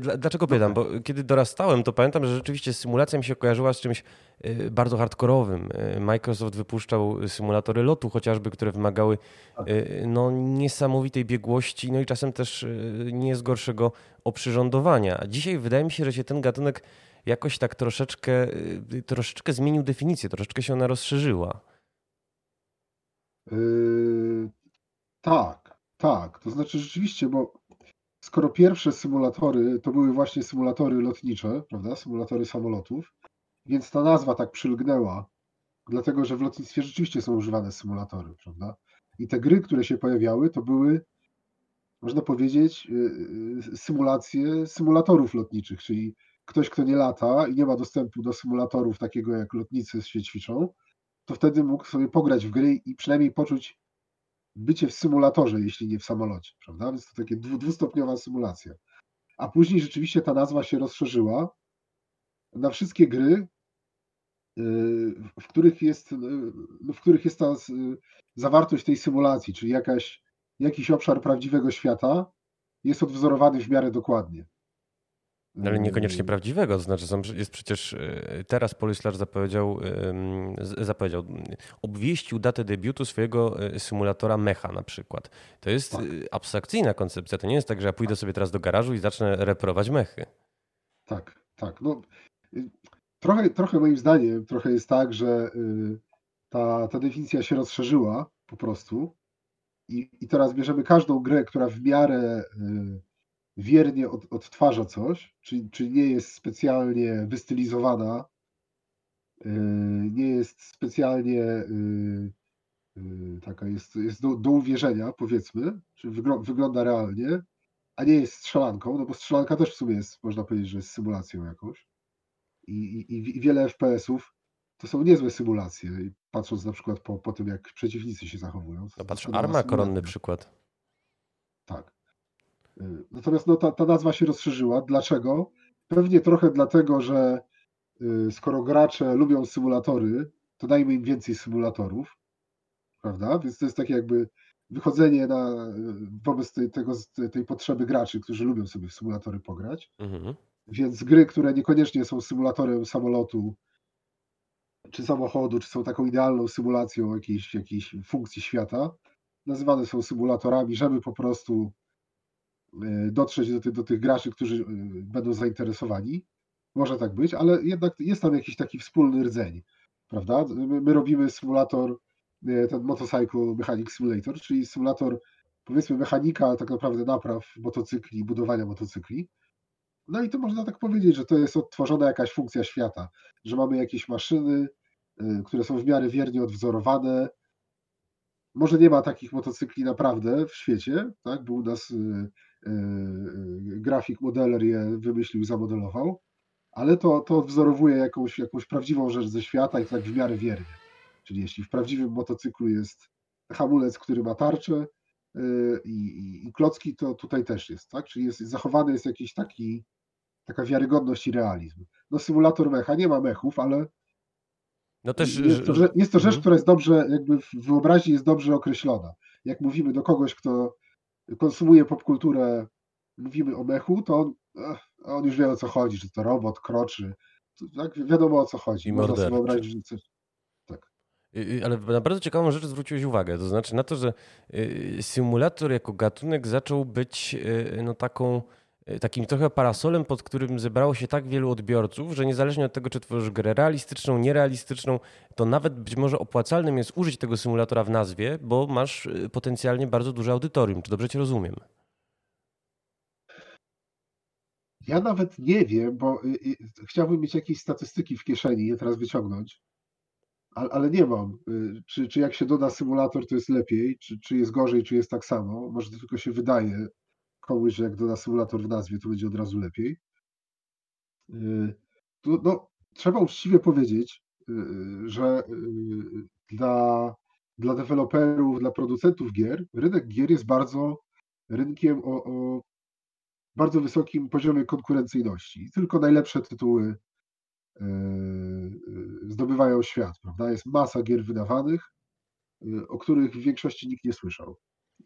Dlaczego pytam? Bo kiedy dorastałem, to pamiętam, że rzeczywiście symulacja mi się kojarzyła z czymś y, bardzo hardkorowym. Y, Microsoft wypuszczał symulatory lotu chociażby, które wymagały tak. no, niesamowitej biegłości, no i czasem też nie z gorszego oprzyrządowania. A dzisiaj wydaje mi się, że się ten gatunek jakoś tak troszeczkę, troszeczkę zmienił definicję, troszeczkę się ona rozszerzyła. Yy, tak, tak. To znaczy rzeczywiście, bo skoro pierwsze symulatory to były właśnie symulatory lotnicze, prawda, symulatory samolotów, więc ta nazwa tak przylgnęła, dlatego że w lotnictwie rzeczywiście są używane symulatory, prawda? I te gry, które się pojawiały, to były, można powiedzieć, y, y, symulacje symulatorów lotniczych, czyli ktoś, kto nie lata i nie ma dostępu do symulatorów takiego jak lotnicy się ćwiczą, to wtedy mógł sobie pograć w gry i przynajmniej poczuć bycie w symulatorze, jeśli nie w samolocie, prawda? Więc to takie dwustopniowa symulacja. A później rzeczywiście ta nazwa się rozszerzyła na wszystkie gry, y, w których jest, y, no, w których jest ta zawartość tej symulacji, czyli jakaś, jakiś obszar prawdziwego świata jest odwzorowany w miarę dokładnie. Ale niekoniecznie prawdziwego, to znaczy jest przecież teraz Polislar zapowiedział, zapowiedział, obwieścił datę debiutu swojego symulatora Mecha na przykład. To jest tak. abstrakcyjna koncepcja, to nie jest tak, że ja pójdę sobie teraz do garażu i zacznę reprować mechy. Tak, tak. No, trochę, trochę moim zdaniem, trochę jest tak, że y, ta, ta definicja się rozszerzyła po prostu i, i teraz bierzemy każdą grę, która w miarę y, wiernie od, odtwarza coś, czyli, czyli nie jest specjalnie wystylizowana, y, nie jest specjalnie taka, jest, jest do, do uwierzenia, powiedzmy, czy wygląda realnie, a nie jest strzelanką, no bo strzelanka też w sumie jest, można powiedzieć, że jest symulacją jakąś. I, i, i wiele FPS-ów to są niezłe symulacje, patrząc na przykład po, po tym, jak przeciwnicy się zachowują. No patrz, Arma koronny przykład. Tak. Y, natomiast no, ta, ta nazwa się rozszerzyła. Dlaczego? Pewnie trochę dlatego, że y, skoro gracze lubią symulatory, to dajmy im więcej symulatorów, prawda? Więc to jest takie jakby wychodzenie na, wobec tej, tego, tej potrzeby graczy, którzy lubią sobie w symulatory pograć. Mhm. Więc gry, które niekoniecznie są symulatorem samolotu, czy samochodu, czy są taką idealną symulacją jakiejś, jakiejś funkcji świata, nazywane są symulatorami, żeby po prostu dotrzeć do, do tych graczy, którzy e, będą zainteresowani. Może tak być, ale jednak jest tam jakiś taki wspólny rdzeń, prawda? My, my robimy symulator E, ten Motorcycle Mechanic Simulator, czyli symulator powiedzmy mechanika, tak naprawdę napraw motocykli, budowania motocykli. No i to można tak powiedzieć, że to jest odtworzona jakaś funkcja świata, że mamy jakieś maszyny, które są w miarę wiernie odwzorowane. Może nie ma takich motocykli naprawdę w świecie, tak? Był u nas grafik modeler je wymyślił, zamodelował, ale to, to odwzorowuje jakąś, jakąś prawdziwą rzecz ze świata i tak w miarę wiernie. Czyli jeśli w prawdziwym motocyklu jest hamulec, który ma tarczę y, i, i, i klocki, to tutaj też jest, tak? Czyli jest, zachowany jest jakiś taki, taka wiarygodność i realizm. No symulator mecha nie ma mechów, ale no też, jest, to, jest to rzecz, mhm. która jest dobrze, jakby w wyobraźni jest dobrze określona. Jak mówimy do kogoś, kto konsumuje popkulturę, mówimy o mechu, to on, on już wie o co chodzi, czy to robot, kroczy, to, tak, wiadomo o co chodzi. I Można sobie wyobrazić, że coś, Y, y, ale na bardzo ciekawą rzecz zwróciłeś uwagę, to znaczy na to, że y, symulator jako gatunek zaczął być no, taką, takim trochę parasolem, pod którym zebrało się tak wielu odbiorców, że niezależnie od tego, czy tworzysz grę realistyczną, nierealistyczną, to nawet być może opłacalnym jest użyć tego symulatora w nazwie, bo masz potencjalnie bardzo duże audytorium. Czy dobrze cię rozumiem? Ja nawet nie wiem, bo chciałbym mieć jakieś statystyki w kieszeni, je teraz wyciągnąć ale nie mam. Y, czy, czy jak się doda symulator, to jest lepiej, czy, czy jest gorzej, czy jest tak samo. Może to tylko się wydaje komuś, że jak doda symulator w nazwie, to będzie od razu lepiej. Y, to, no, trzeba uczciwie powiedzieć, y, że dla, dla deweloperów, dla producentów gier, rynek gier jest bardzo rynkiem o, o bardzo wysokim poziomie konkurencyjności. Tylko najlepsze tytuły zdobywają świat, prawda? Jest masa gier wydawanych, o których w większości nikt nie słyszał.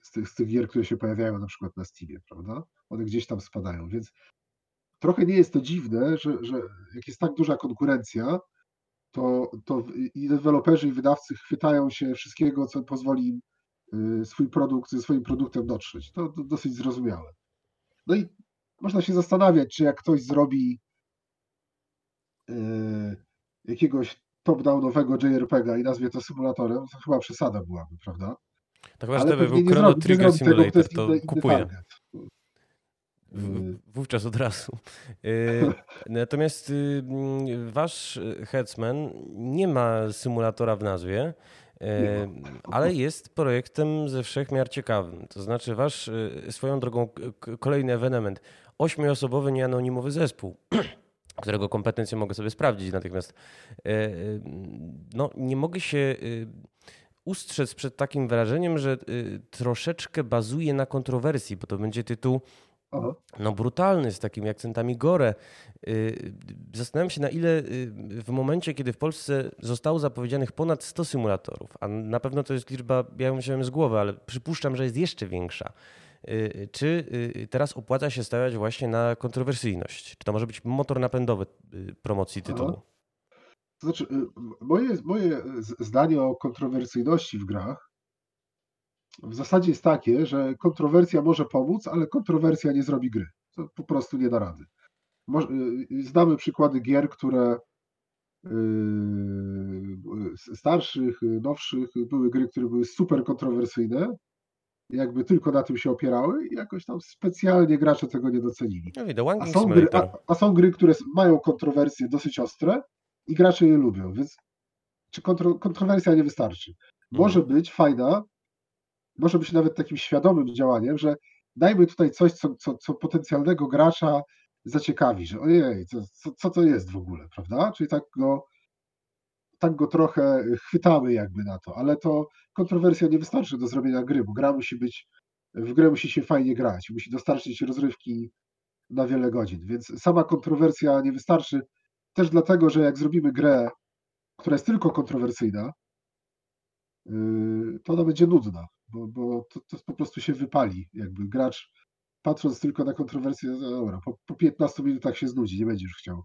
Z tych, z tych gier, które się pojawiają na przykład na Steamie, prawda? One gdzieś tam spadają, więc trochę nie jest to dziwne, że, że jak jest tak duża konkurencja, to, to i deweloperzy, i wydawcy chwytają się wszystkiego, co pozwoli im yy, swój produkt, ze swoim produktem dotrzeć. To, to dosyć zrozumiałe. No i można się zastanawiać, czy jak ktoś zrobi Y, jakiegoś top-downowego JRPG i nazwie to symulatorem, to chyba przesada byłaby, prawda? Tak chyba, że był Chrono Trigger Simulator, tego, to, kupuję. W, wówczas od razu. (laughs) Y, natomiast y, wasz Headsman nie ma symulatora w nazwie, ale jest projektem ze wszechmiar ciekawym. To znaczy wasz, swoją drogą, kolejny ewenement, ośmioosobowy, nieanonimowy zespół (clears throat) którego kompetencje mogę sobie sprawdzić natychmiast. E, no, nie mogę się ustrzec przed takim wrażeniem, że troszeczkę bazuje na kontrowersji, bo to będzie tytuł no, brutalny, z takimi akcentami gore. Zastanawiam się, na ile w momencie, kiedy w Polsce zostało zapowiedzianych ponad 100 symulatorów, a na pewno to jest liczba, ja ją wziąłem z głowy, ale przypuszczam, że jest jeszcze większa. Y, czy y, teraz opłaca się stawiać właśnie na kontrowersyjność? Czy to może być motor napędowy y, promocji tytułu? To znaczy, moje, moje zdanie o kontrowersyjności w grach w zasadzie jest takie, że kontrowersja może pomóc, ale kontrowersja nie zrobi gry. To po prostu nie da rady. Znamy przykłady gier, które starszych, nowszych, były gry, które były super kontrowersyjne, jakby tylko na tym się opierały i jakoś tam specjalnie gracze tego nie docenili. No a, są gry, a, a są gry, które mają kontrowersje dosyć ostre i gracze je lubią, więc czy kontro, kontrowersja nie wystarczy? Może mhm. być fajna, może być nawet takim świadomym działaniem, że dajmy tutaj coś, co, co, co potencjalnego gracza zaciekawi, że ojej, co, co, co to jest w ogóle, prawda? Czyli tak go tak go trochę chwytamy jakby na to, ale to kontrowersja nie wystarczy do zrobienia gry, bo gra musi być, w grę musi się fajnie grać, musi dostarczyć rozrywki na wiele godzin, więc sama kontrowersja nie wystarczy też dlatego, że jak zrobimy grę, która jest tylko kontrowersyjna, yy, to ona będzie nudna, bo, bo to, to po prostu się wypali, jakby gracz patrząc tylko na kontrowersję, no dobra, po, po 15 minutach się znudzi, nie będziesz chciał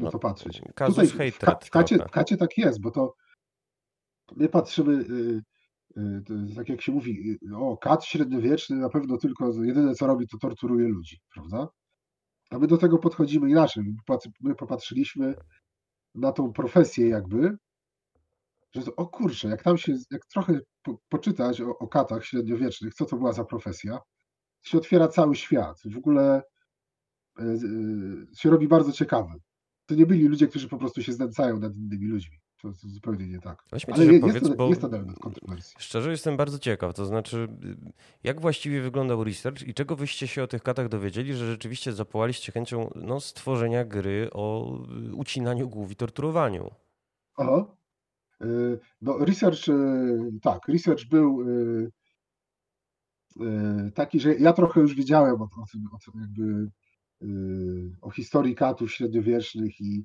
no to patrzeć. Tutaj w, ka, w, kacie, w kacie tak jest, bo to my patrzymy, y, y, tak jak się mówi, y, o, kat średniowieczny na pewno tylko jedyne co robi, to torturuje ludzi, prawda? A my do tego podchodzimy inaczej. My popatrzyliśmy na tą profesję jakby, że to, o kurczę, jak tam się, jak trochę po, poczytać o, o katach średniowiecznych, co to była za profesja, to się otwiera cały świat. W ogóle się robi bardzo ciekawy to nie byli ludzie, którzy po prostu się znęcają nad innymi ludźmi. To, to zupełnie nie tak. Weźmy Ale jest, powiedz, jest, jest to element kontrowersji. Szczerze jestem bardzo ciekaw. To znaczy, jak właściwie wyglądał research i czego wyście się o tych katach dowiedzieli, że rzeczywiście zapałaliście chęcią no, stworzenia gry o y, ucinaniu głów i torturowaniu? Aha. Y, no, research, y, tak, research był taki, że ja trochę już wiedziałem o, o tym, o tym jakby o historii katów średniowiecznych i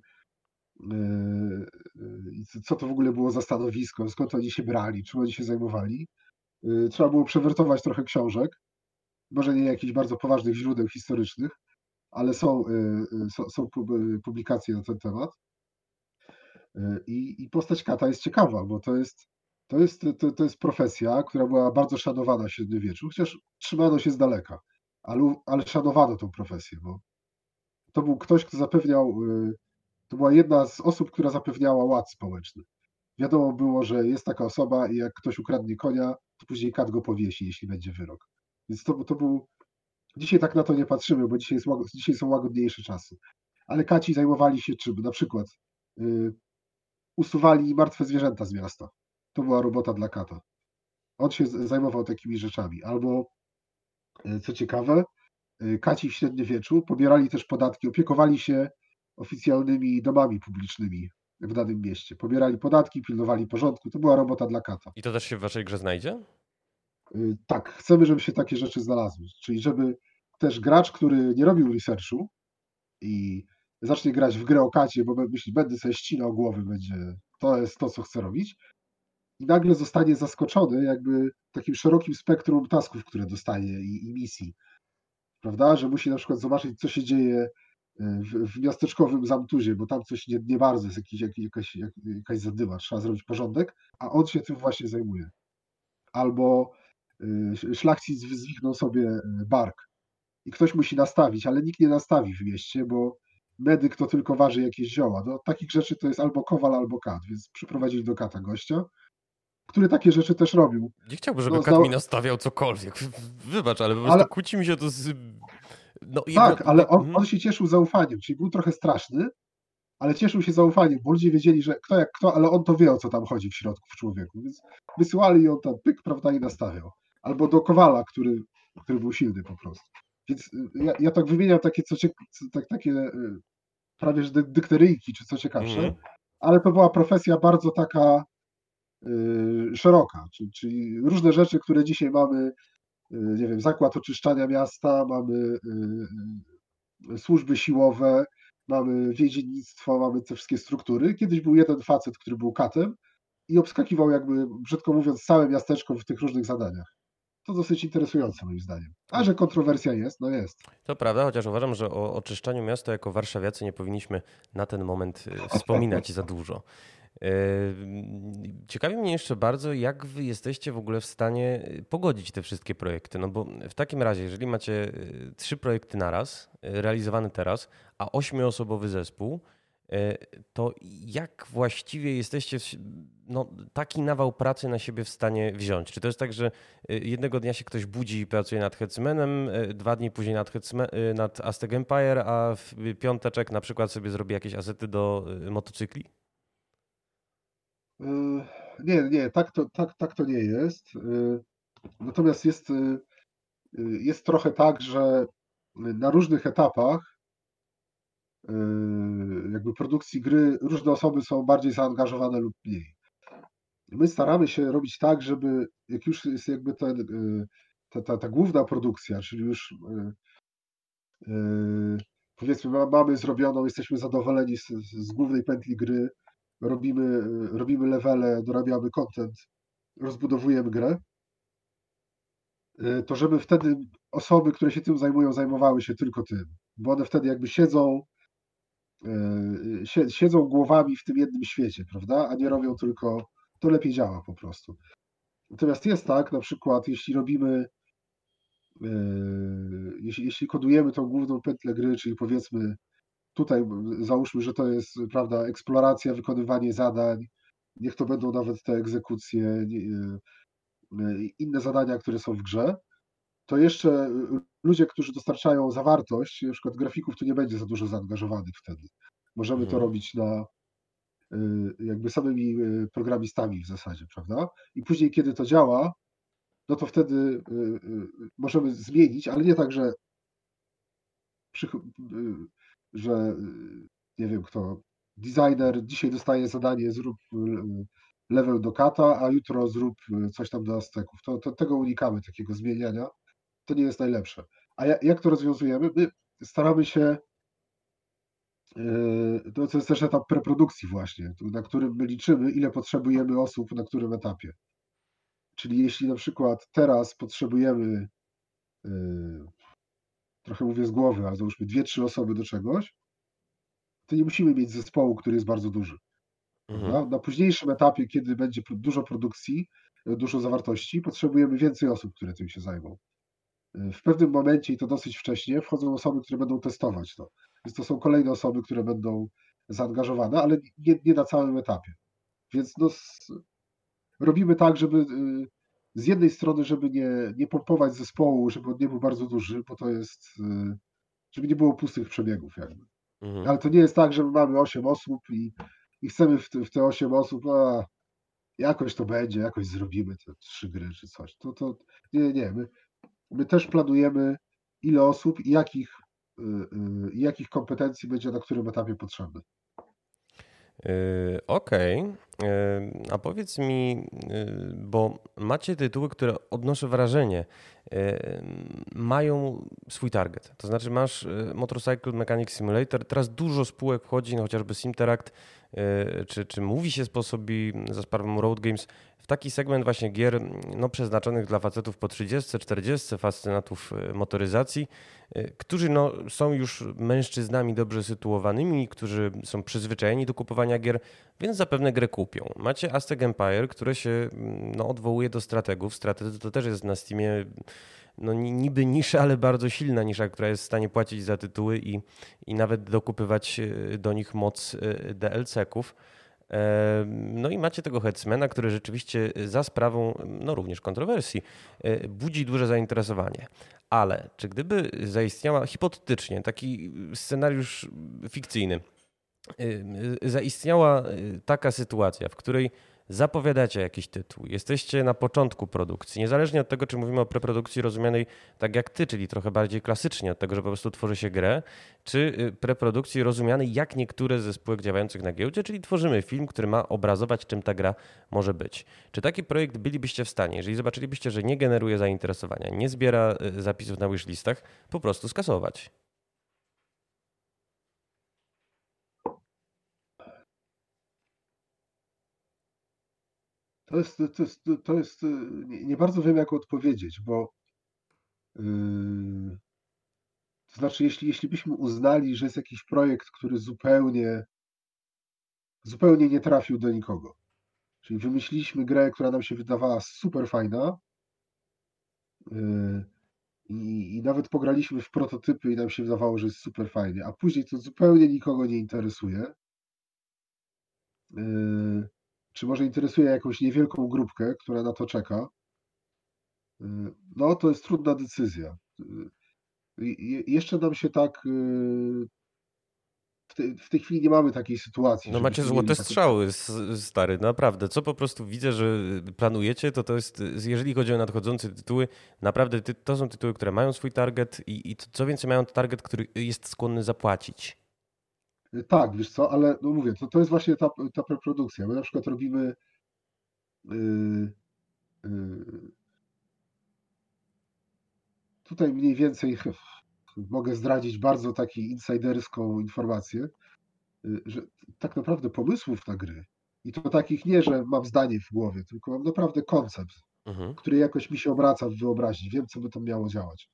co to w ogóle było za stanowisko, skąd oni się brali, czym oni się zajmowali. E, trzeba było przewertować trochę książek, może nie jakichś bardzo poważnych źródeł historycznych, ale są, e, są, publikacje na ten temat. I, I, postać kata jest ciekawa, bo to jest, to, jest, to, to jest profesja, która była bardzo szanowana w średniowieczu, chociaż trzymano się z daleka ale, ale szanowano tą profesję, bo to był ktoś, kto zapewniał, y, to była jedna z osób, która zapewniała ład społeczny. Wiadomo było, że jest taka osoba i jak ktoś ukradnie konia, to później kat go powiesi, jeśli będzie wyrok. Więc to, to był. Dzisiaj tak na to nie patrzymy, bo dzisiaj, jest, dzisiaj są łagodniejsze czasy. Ale kaci zajmowali się czym? Na przykład yy, usuwali martwe zwierzęta z miasta. To była robota dla kata. On się zajmował takimi rzeczami. Albo E, co ciekawe, e, kaci w średniowieczu pobierali też podatki, opiekowali się oficjalnymi domami publicznymi w danym mieście. Pobierali podatki, pilnowali porządku. To była robota dla kata. I to też się w waszej grze znajdzie? E, tak, chcemy, żeby się takie rzeczy znalazły. Czyli żeby też gracz, który nie robił researchu i zacznie grać w grę o kacie, bo myśli, będę sobie ścinał głowy, będzie to jest to, co chcę robić, i nagle zostanie zaskoczony jakby takim szerokim spektrum tasków, które dostaje i, i misji. Prawda? Że musi na przykład zobaczyć, co się dzieje w, w miasteczkowym zamtuzie, bo tam coś nie, nie bardzo jest, jakiś, jak, jakaś, jak, jakaś zadyma, trzeba zrobić porządek, a on się tym właśnie zajmuje. Albo y, szlachcic zwichnął sobie e, bark i ktoś musi nastawić, ale nikt nie nastawi w mieście, bo medyk to tylko waży jakieś zioła. No, takich rzeczy to jest albo kowal, albo kat, więc przyprowadzili do kata gościa, który takie rzeczy też robił. Nie chciałbym, żeby no, Kat mi nastawiał cokolwiek. Wybacz, ale po prostu ale... kłóci mi się to z... No, tak, i... ale on, mhm. on się cieszył zaufaniem, czyli był trochę straszny, ale cieszył się zaufaniem, bo ludzie wiedzieli, że kto jak kto, ale on to wie, o co tam chodzi w środku w człowieku, więc wysyłali ją tam pyk, prawda, i nastawiał. Albo do Kowala, który, który był silny po prostu. Więc y, ja, ja tak wymieniam takie, co, co tak, takie y, prawie że dykteryjki, czy co ciekawsze, mm. ale to była profesja bardzo taka Y, szeroka, czyli, czyli różne rzeczy, które dzisiaj mamy, nie wiem, zakład oczyszczania miasta, mamy y, służby siłowe, mamy więziennictwo, mamy te wszystkie struktury. Kiedyś był jeden facet, który był katem i obskakiwał jakby, brzydko mówiąc, całe miasteczko w tych różnych zadaniach. To dosyć interesujące moim zdaniem. A że kontrowersja jest, no jest. To prawda, chociaż uważam, że o oczyszczaniu miasta jako warszawiacy nie powinniśmy na ten moment y, (laughs) wspominać za dużo. Y, ciekawi mnie jeszcze bardzo, jak wy jesteście w ogóle w stanie pogodzić te wszystkie projekty. No bo w takim razie, jeżeli macie trzy projekty naraz, realizowane teraz, a ośmioosobowy zespół, to jak właściwie jesteście no, taki nawał pracy na siebie w stanie wziąć? Czy to jest tak, że e, jednego dnia się ktoś budzi i pracuje nad Hetmanem, e, dwa dni później nad, nad Aztec Empire, a w piąteczek na przykład sobie zrobi jakieś asety do motocykli? Nie, nie, tak to, tak, tak to nie jest. Natomiast jest, jest trochę tak, że na różnych etapach jakby produkcji gry różne osoby są bardziej zaangażowane lub mniej. My staramy się robić tak, żeby jak już jest jakby ten, yy, ta, ta, ta główna produkcja, czyli już yy, powiedzmy mamy zrobioną, jesteśmy zadowoleni z, z głównej pętli gry, robimy, robimy levele, dorabiamy content, rozbudowujemy grę, to żeby wtedy osoby, które się tym zajmują, zajmowały się tylko tym, bo one wtedy jakby siedzą, siedzą głowami w tym jednym świecie, prawda? A nie robią tylko, to lepiej działa po prostu. Natomiast jest tak, na przykład, jeśli robimy, e, jeśli, jeśli kodujemy tą główną pętlę gry, czyli powiedzmy, tutaj załóżmy, że to jest, prawda, eksploracja, wykonywanie zadań, niech to będą nawet te egzekucje, e, inne zadania, które są w grze, to jeszcze ludzie, którzy dostarczają zawartość, na przykład grafików, tu nie będzie za dużo zaangażowanych wtedy. Możemy mhm. to robić na y, jakby samymi y, programistami w zasadzie, prawda? I później, kiedy to działa, no to wtedy y, możemy zmienić, ale nie tak, że, że nie wiem kto, designer dzisiaj dostaje zadanie, zrób level do kata, a jutro zrób coś tam do Azteków. To, to tego unikamy, takiego zmieniania to nie jest najlepsze. A jak to rozwiązujemy? My staramy się, yy, to jest też etap preprodukcji właśnie, na którym my liczymy, ile potrzebujemy osób na którym etapie. Czyli jeśli na przykład teraz potrzebujemy, yy, trochę mówię z głowy, ale załóżmy dwie, trzy osoby do czegoś, to nie musimy mieć zespołu, który jest bardzo duży. Mhm. Na późniejszym etapie, kiedy będzie dużo produkcji, dużo zawartości, potrzebujemy więcej osób, które tym się zajmą w pewnym momencie, i to dosyć wcześnie, wchodzą osoby, które będą testować to. Więc to są kolejne osoby, które będą zaangażowane, ale nie, nie na całym etapie. Więc no, robimy tak, żeby y, z jednej strony, żeby nie, nie pompować zespołu, żeby on nie był bardzo duży, bo to jest, y, żeby nie było pustych przebiegów jakby. Mhm. Ale to nie jest tak, że mamy 8 osób i, i chcemy w te, w te 8 osób, a jakoś to będzie, jakoś zrobimy te trzy gry czy coś. To, to nie, nie, my My też planujemy, ile osób i jakich, y, y, jakich kompetencji będzie na którym etapie potrzebne. Yy, okej, okay. A powiedz mi, yy, bo macie tytuły, które odnoszę wrażenie, mają swój target. To znaczy masz Motorcycle Mechanic Simulator, teraz dużo spółek wchodzi, no chociażby Simteract, czy, czy mówi się sposobi za sprawą Road Games w taki segment właśnie gier no, przeznaczonych dla facetów po 30, 40, fascynatów e, motoryzacji, e, którzy no, są już mężczyznami dobrze sytuowanymi, którzy są przyzwyczajeni do kupowania gier, więc zapewne grę kupią. Macie Aztec Empire, które się mm, no, odwołuje do strategów. Strategy to też jest na Steamie no, niby nisza, ale bardzo silna nisza, która jest w stanie płacić za tytuły i, i nawet dokupywać e, do nich moc DLC-ków. No i macie tego Hetmana, który rzeczywiście za sprawą no również kontrowersji e, budzi duże zainteresowanie. Ale czy gdyby zaistniała hipotetycznie taki scenariusz fikcyjny, zaistniała taka sytuacja, w której zapowiadacie jakiś tytuł, jesteście na początku produkcji, niezależnie od tego, czy mówimy o preprodukcji rozumianej tak jak ty, czyli trochę bardziej klasycznie, od tego, że po prostu tworzy się grę, czy y, preprodukcji rozumianej jak niektóre ze spółek działających na giełdzie, czyli tworzymy film, który ma obrazować, czym ta gra może być. Czy taki projekt bylibyście w stanie, jeżeli zobaczylibyście, że nie generuje zainteresowania, nie zbiera y, zapisów na wishlistach, po prostu skasować? To jest, to jest, to jest nie, nie bardzo wiem, jak odpowiedzieć, bo yy, to znaczy, jeśli, jeśli byśmy uznali, że jest jakiś projekt, który zupełnie, zupełnie nie trafił do nikogo, czyli wymyśliliśmy grę, która nam się wydawała super fajna, yy, i, i nawet pograliśmy w prototypy i nam się wydawało, że jest super fajnie, a później to zupełnie nikogo nie interesuje. Yy, czy może interesuje jakąś niewielką grupkę, która na to czeka? Yy, no, to jest trudna decyzja. Yy, jeszcze nam się tak w, te, w tej chwili nie mamy takiej sytuacji. No macie złote strzały, stary, naprawdę. Co po prostu widzę, że planujecie, to to jest, jeżeli chodzi o nadchodzące tytuły, naprawdę to są tytuły, które mają swój target i, i co więcej mają target, który jest skłonny zapłacić. Tak, wiesz co, ale no mówię, to, to jest właśnie ta, ta preprodukcja. My na przykład robimy yy, yy, tutaj mniej więcej (laughs) mogę zdradzić bardzo taką insiderską informację, y, że tak naprawdę pomysłów na gry, i to takich nie, że mam zdanie w głowie, tylko mam naprawdę koncept, mhm. który jakoś mi się obraca w wyobraźni, wiem, co by tam miało działać.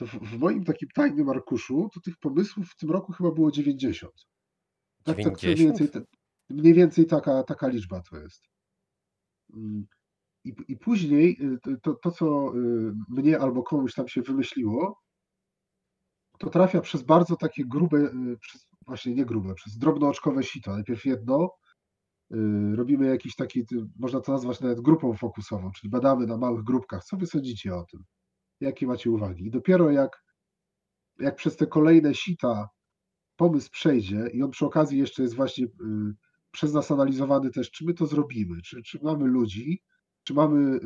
To w, w moim takim tajnym arkuszu, to tych pomysłów w tym roku chyba było 90. Tak, 90? Tak, mniej więcej, mniej więcej taka, taka liczba to jest. Mm. I, I później y, to, to, co y, mnie albo komuś tam się wymyśliło, to trafia przez bardzo takie grube, y, przez, właśnie nie grube, przez drobnooczkowe sito. Najpierw jedno, robimy jakiś taki, można to nazwać nawet grupą fokusową, czyli badamy na małych grupkach. Co wy sądzicie o tym? Jakie macie uwagi? I dopiero jak, jak przez te kolejne sita pomysł przejdzie i on przy okazji jeszcze jest właśnie przez nas analizowany też, czy my to zrobimy, czy, czy mamy ludzi, czy mamy y,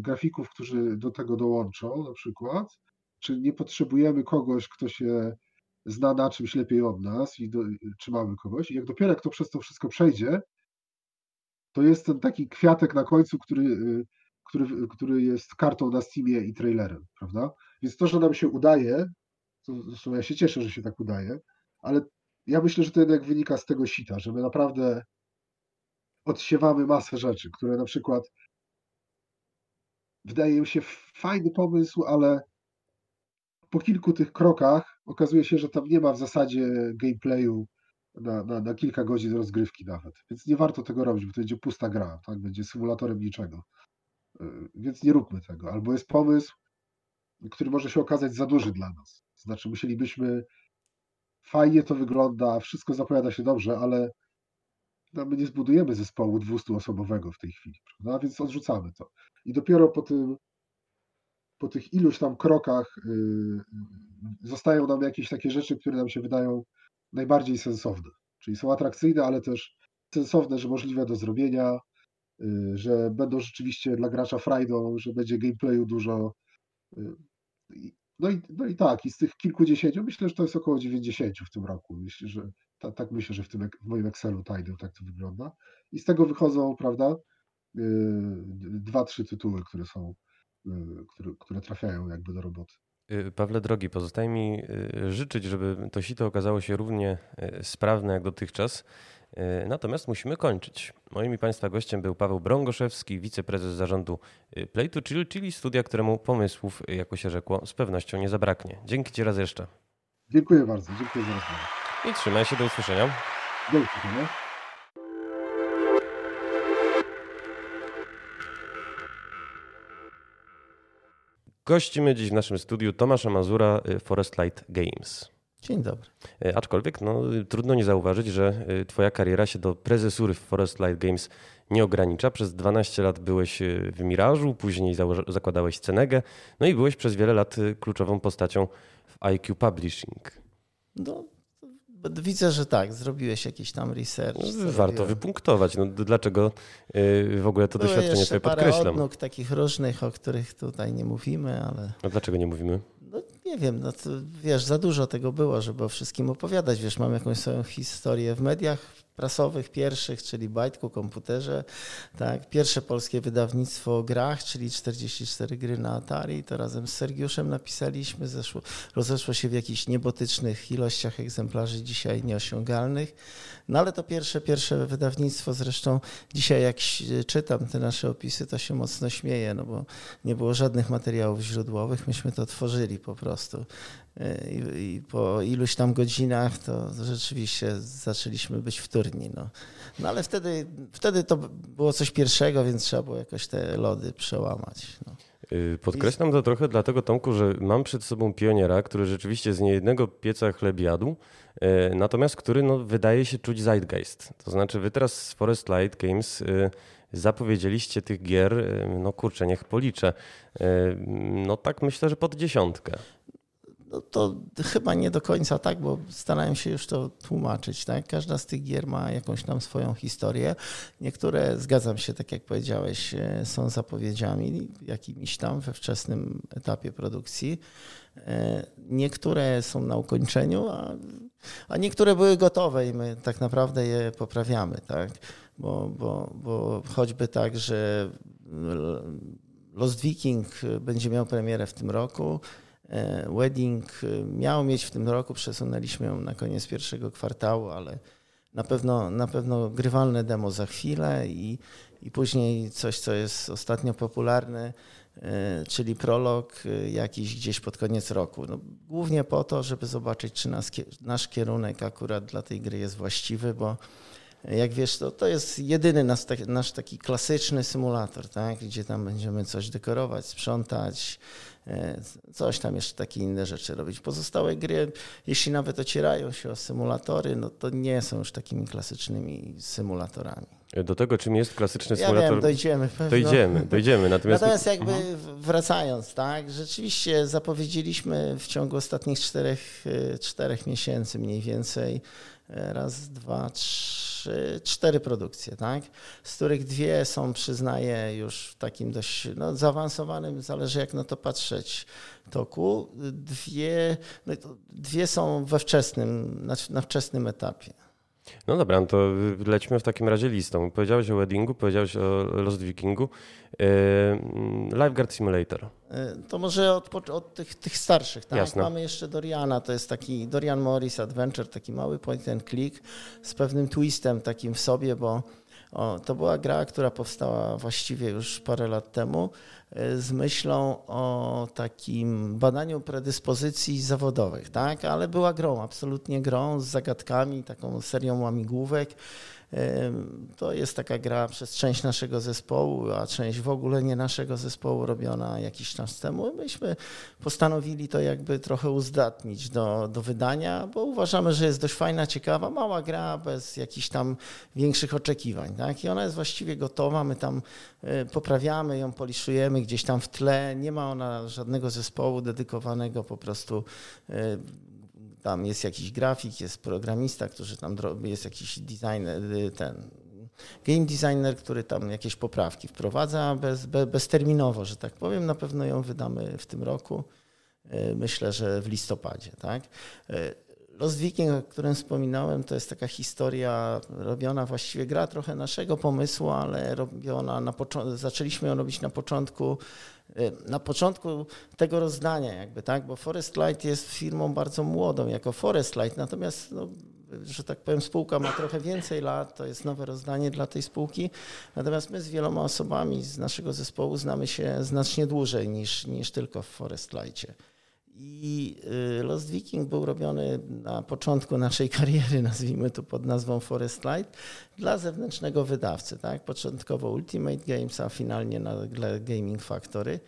grafików, którzy do tego dołączą na przykład? Czy nie potrzebujemy kogoś, kto się zna na czymś lepiej od nas i do, czy mamy kogoś? I jak dopiero jak to przez to wszystko przejdzie, to jest ten taki kwiatek na końcu, który, y, który, który jest kartą na Steamie i trailerem, prawda? Więc to, że nam się udaje, to zresztą ja się cieszę, że się tak udaje, ale ja myślę, że to jednak wynika z tego sita, że my naprawdę odsiewamy masę rzeczy, które na przykład wydaje się fajny pomysł, ale po kilku tych krokach okazuje się, że tam nie ma w zasadzie gameplayu na, na, na kilka godzin rozgrywki nawet. Więc nie warto tego robić, bo to będzie pusta gra, tak? Będzie symulatorem niczego. Y, więc nie róbmy tego. Albo jest pomysł, który może się okazać za duży dla nas. Znaczy, musielibyśmy. Fajnie to wygląda, wszystko zapowiada się dobrze, ale no, my nie zbudujemy zespołu 200-osobowego w tej chwili, prawda? Więc odrzucamy to. I dopiero po tym, po tych iluś tam krokach yy, zostają nam jakieś takie rzeczy, które nam się wydają najbardziej sensowne. Czyli są atrakcyjne, ale też sensowne, że możliwe do zrobienia, że będą rzeczywiście dla gracza frajdą, że będzie gameplayu dużo. Yy, no i, no i tak, i z tych kilkudziesięciu myślę, że to jest około 90 w tym roku. Myślę, że tak, tak myślę, że w, tym, w moim Excelu tajnym tak to wygląda. I z tego wychodzą, prawda, Y, dwa, trzy tytuły, które są, y, które, które trafiają jakby do roboty. Y, Pawle drogi, pozostaje mi życzyć, żeby to sito okazało się równie sprawne jak dotychczas. Natomiast musimy kończyć. Moim i Państwa gościem był Paweł Brągoszewski, wiceprezes zarządu Play to Chill, czyli studia, któremu pomysłów, jako się rzekło, z pewnością nie zabraknie. Dzięki Ci raz jeszcze. Dziękuję bardzo, dziękuję za rozmowę. I trzymaj się, do usłyszenia. Do usłyszenia. Gościmy dziś w naszym studiu Tomasza Mazura, Forest Light Games. Dzień dobry. Y, aczkolwiek no, trudno nie zauważyć, że y, twoja kariera się do prezesury w Forest Light Games nie ogranicza. Przez 12 lat byłeś w Mirażu, później zakładałeś Cenegę, no i byłeś przez wiele lat kluczową postacią w IQ Publishing. No, Widzę, że tak, zrobiłeś jakiś tam research. No, warto wypunktować. No, dlaczego w ogóle to Były doświadczenie sobie podkreślam? odnóg takich różnych, o których tutaj nie mówimy, ale... A dlaczego nie mówimy? No, nie wiem, no to, wiesz, za dużo tego było, żeby o wszystkim opowiadać. Wiesz, mam jakąś swoją historię w mediach, prasowych pierwszych, czyli Bajtku komputerze, tak, pierwsze polskie wydawnictwo o grach, czyli 44 gry na Atari, to razem z Sergiuszem napisaliśmy, zeszło, rozeszło się w jakichś niebotycznych ilościach egzemplarzy dzisiaj nieosiągalnych, no ale to pierwsze, pierwsze wydawnictwo, zresztą dzisiaj jak czytam te nasze opisy, to się mocno śmieję, no bo nie było żadnych materiałów źródłowych, myśmy to tworzyli po prostu. I, I, po iluś tam godzinach to rzeczywiście zaczęliśmy być wtórni. No. no ale wtedy, wtedy to było coś pierwszego, więc trzeba było jakoś te lody przełamać. No. Y, podkreślam to trochę dlatego, Tomku, że mam przed sobą pioniera, który rzeczywiście z niejednego pieca chleb jadł, y, natomiast który no, wydaje się czuć zeitgeist. To znaczy wy teraz z Forest Light Games y, zapowiedzieliście tych gier, no kurczę, niech policzę, no tak myślę, że pod dziesiątkę. No to chyba nie do końca tak, bo starałem się już to tłumaczyć. Tak? Każda z tych gier ma jakąś tam swoją historię. Niektóre, zgadzam się, tak jak powiedziałeś, e, są zapowiedziami jakimiś tam we wczesnym etapie produkcji. E, niektóre są na ukończeniu, a, a niektóre były gotowe i my tak naprawdę je poprawiamy. Tak? Bo, bo, bo choćby tak, że Lost Viking będzie miał premierę w tym roku, wedding e, miał mieć w tym roku, przesunęliśmy ją na koniec pierwszego kwartału, ale na pewno, na pewno grywalne demo za chwilę i, i później coś, co jest ostatnio popularne, e, czyli prolog jakiś gdzieś pod koniec roku. No, głównie po to, żeby zobaczyć, czy nas, nasz kierunek akurat dla tej gry jest właściwy, bo jak wiesz, to, to jest jedyny nasz, nasz taki klasyczny symulator, tak? gdzie tam będziemy coś dekorować, sprzątać, E, coś tam jeszcze takie inne rzeczy robić. Pozostałe gry, jeśli nawet ocierają się o symulatory, no to nie są już takimi klasycznymi symulatorami. Do tego, czym jest klasyczny symulator. Ja wiem, dojdziemy. Pewno. Dojdziemy, dojdziemy. Natomiast, (laughs) Natomiast jakby wracając, tak, rzeczywiście zapowiedzieliśmy w ciągu ostatnich czterech, e, czterech miesięcy mniej więcej e, raz, dwa, trzy, cztery produkcje, tak? z których dwie są, przyznaję, już w takim dość no, zaawansowanym, zależy jak na to patrzeć, toku. Dwie, no, dwie są we wczesnym, na, na wczesnym etapie. No dobra, no to lećmy w takim razie listą. Powiedziałeś o weddingu, powiedziałeś o Lost Vikingu. Yy, Lifeguard Simulator. Yy, to może od, od tych, tych, starszych, tak? Jasne. Mamy jeszcze Doriana, to jest taki Dorian Morris Adventure, taki mały point and click z pewnym twistem takim w sobie, bo o, to była gra, która powstała właściwie już parę lat temu e, z myślą o takim badaniu predyspozycji zawodowych, tak? ale była grą, absolutnie grą z zagadkami, taką serią łamigłówek. To jest taka gra przez część naszego zespołu, a część w ogóle nie naszego zespołu robiona jakiś czas temu. Myśmy postanowili to jakby trochę uzdatnić do, do wydania, bo uważamy, że jest dość fajna, ciekawa, mała gra bez jakichś tam większych oczekiwań. Tak? I ona jest właściwie gotowa, my tam e, poprawiamy ją, poliszujemy gdzieś tam w tle. Nie ma ona żadnego zespołu dedykowanego, po prostu e, tam jest jakiś grafik, jest programista, który tam jest jakiś designer, y, ten game designer, który tam jakieś poprawki wprowadza bez, bez, bezterminowo, że tak powiem. Na pewno ją wydamy w tym roku. Y, myślę, że w listopadzie. Tak? Y, Lost Viking, o którym wspominałem, to jest taka historia robiona, właściwie gra trochę naszego pomysłu, ale robiona na zaczęliśmy ją robić na początku na początku tego rozdania jakby, tak, bo Forest Light jest firmą bardzo młodą jako Forest Light, natomiast no, że tak powiem, spółka ma trochę więcej lat, to jest nowe rozdanie dla tej spółki. Natomiast my z wieloma osobami z naszego zespołu znamy się znacznie dłużej niż, niż tylko w Forest Lightie. I y, Lost Viking był robiony na początku naszej (laughs) kariery, nazwijmy to pod nazwą Forest Light, dla zewnętrznego wydawcy. Tak? Początkowo Ultimate Games, a finalnie na Gaming Factory.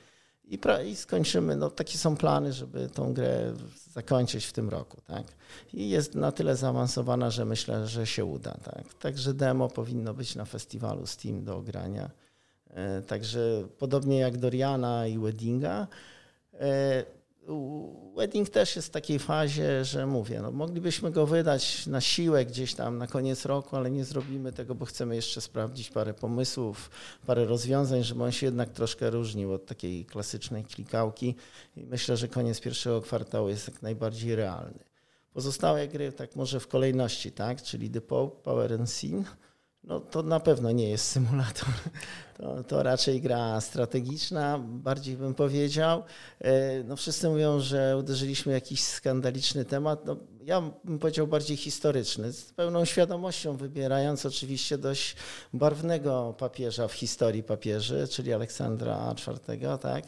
I, I, skończymy, no takie są plany, żeby tą grę zakończyć w tym roku. Tak? I jest na tyle zaawansowana, że myślę, że się uda. Tak? Także demo powinno być na festiwalu Steam do ogrania. E, także podobnie jak Doriana i Weddinga. Wedding też jest w takiej fazie, że mówię, no moglibyśmy go wydać na siłę gdzieś tam na koniec roku, ale nie zrobimy tego, bo chcemy jeszcze sprawdzić parę pomysłów, parę rozwiązań, żeby on się jednak troszkę różnił od takiej klasycznej klikałki. I myślę, że koniec pierwszego kwartału jest jak najbardziej realny. Pozostałe gry, tak może w kolejności, tak? Czyli The Pope, Power and Scene, no to na pewno nie jest symulator. (laughs) To, to, raczej gra strategiczna, bardziej bym powiedział. E, no wszyscy mówią, że uderzyliśmy w jakiś skandaliczny temat. No, ja bym powiedział bardziej historyczny, z pełną świadomością wybierając oczywiście dość barwnego papieża w historii papieży, czyli Aleksandra IV, tak?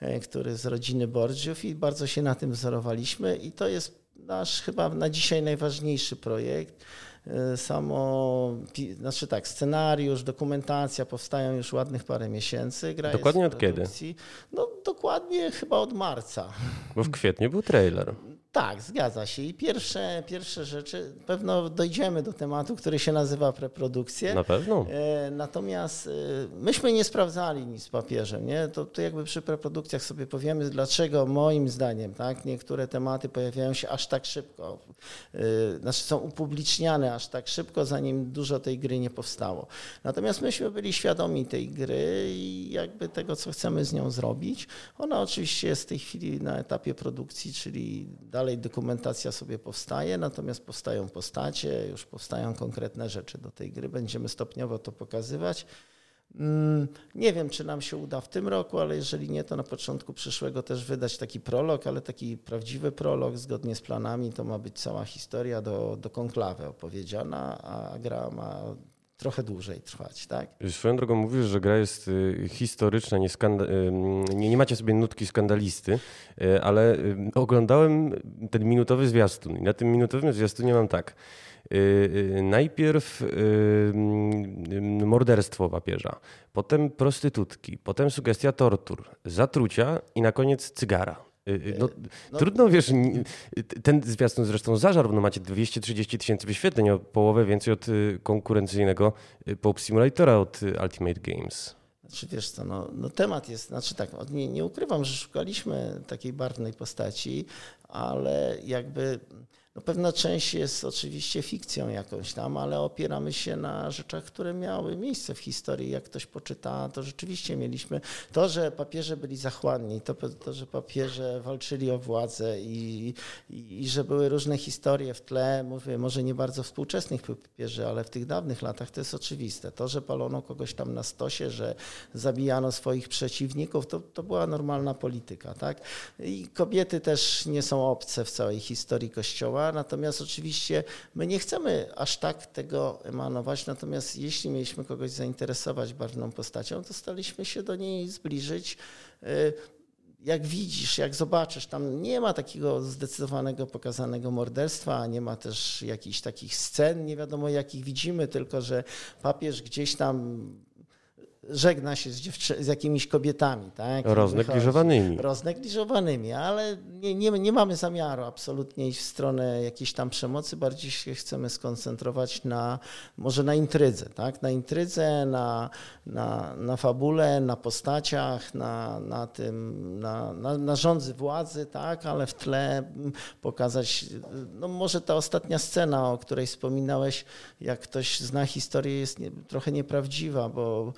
E, który z rodziny Borgiów i bardzo się na tym wzorowaliśmy i to jest nasz chyba na dzisiaj najważniejszy projekt. E, samo, znaczy tak, scenariusz, dokumentacja powstają już ładnych parę miesięcy. Gra dokładnie od kiedy? No dokładnie chyba od marca. Bo w kwietniu był trailer. Tak, zgadza się. I pierwsze, pierwsze rzeczy, pewno dojdziemy do tematu, który się nazywa preprodukcje. Na pewno. E, natomiast e, myśmy nie sprawdzali nic z papieżem. Nie? To, to jakby przy preprodukcjach sobie powiemy, dlaczego moim zdaniem tak, niektóre tematy pojawiają się aż tak szybko. E, znaczy są upubliczniane aż tak szybko, zanim dużo tej gry nie powstało. Natomiast myśmy byli świadomi tej gry i jakby tego, co chcemy z nią zrobić. Ona oczywiście jest w tej chwili na etapie produkcji, czyli dalej dokumentacja sobie powstaje, natomiast powstają postacie, już powstają konkretne rzeczy do tej gry. Będziemy stopniowo to pokazywać. Mm, nie wiem, czy nam się uda w tym roku, ale jeżeli nie, to na początku przyszłego też wydać taki prolog, ale taki prawdziwy prolog zgodnie z planami. To ma być cała historia do, do konklawy opowiedziana, a gra ma trochę dłużej trwać, tak? Swoją drogą mówisz, że gra jest y, historyczna, nie, y, nie, nie macie sobie nutki skandalisty, y, ale oglądałem ten minutowy zwiastun i na tym minutowym zwiastunie mam tak. Najpierw morderstwo papieża, potem prostytutki, potem sugestia tortur, zatrucia i na koniec cygara. Y, y, no, no, trudno, wiesz, ten zwiastun zresztą zażarł, no macie 230 tysięcy wyświetleń, o połowę więcej od y, konkurencyjnego Pop Simulatora od Ultimate Games. Znaczy wiesz co, no, no temat jest, znaczy tak, nie, nie ukrywam, że szukaliśmy takiej barwnej postaci, ale jakby no pewna część jest oczywiście fikcją jakąś tam, ale opieramy się na rzeczach, które miały miejsce w historii. Jak ktoś poczyta, to rzeczywiście mieliśmy to, że papieże byli zachłanni, to, to że papieże walczyli o władzę i, i, i, że były różne historie w tle, mówię, może nie bardzo współczesnych papieży, ale w tych dawnych latach to jest oczywiste. To, że palono kogoś tam na stosie, że zabijano swoich przeciwników, to, to była normalna polityka. Tak? I kobiety też nie są obce w całej historii Kościoła natomiast oczywiście my nie chcemy aż tak tego emanować, natomiast jeśli mieliśmy kogoś zainteresować barwną postacią, to staliśmy się do niej zbliżyć. Y, jak widzisz, jak zobaczysz, tam nie ma takiego zdecydowanego pokazanego morderstwa, nie ma też jakichś takich scen, nie wiadomo jakich widzimy, tylko że papież gdzieś tam żegna się z, z jakimiś kobietami. Tak? Roznegliżowanymi. Roznegliżowanymi, ale nie, nie, nie mamy zamiaru absolutnie iść w stronę jakiejś tam przemocy, bardziej się chcemy skoncentrować na, może na intrydze, tak? na intrydze, na, na, na fabule, na postaciach, na, na tym, na, na, na rządzy władzy, tak? ale w tle pokazać, no może ta ostatnia scena, o której wspominałeś, jak ktoś zna historię, jest nie, trochę nieprawdziwa, bo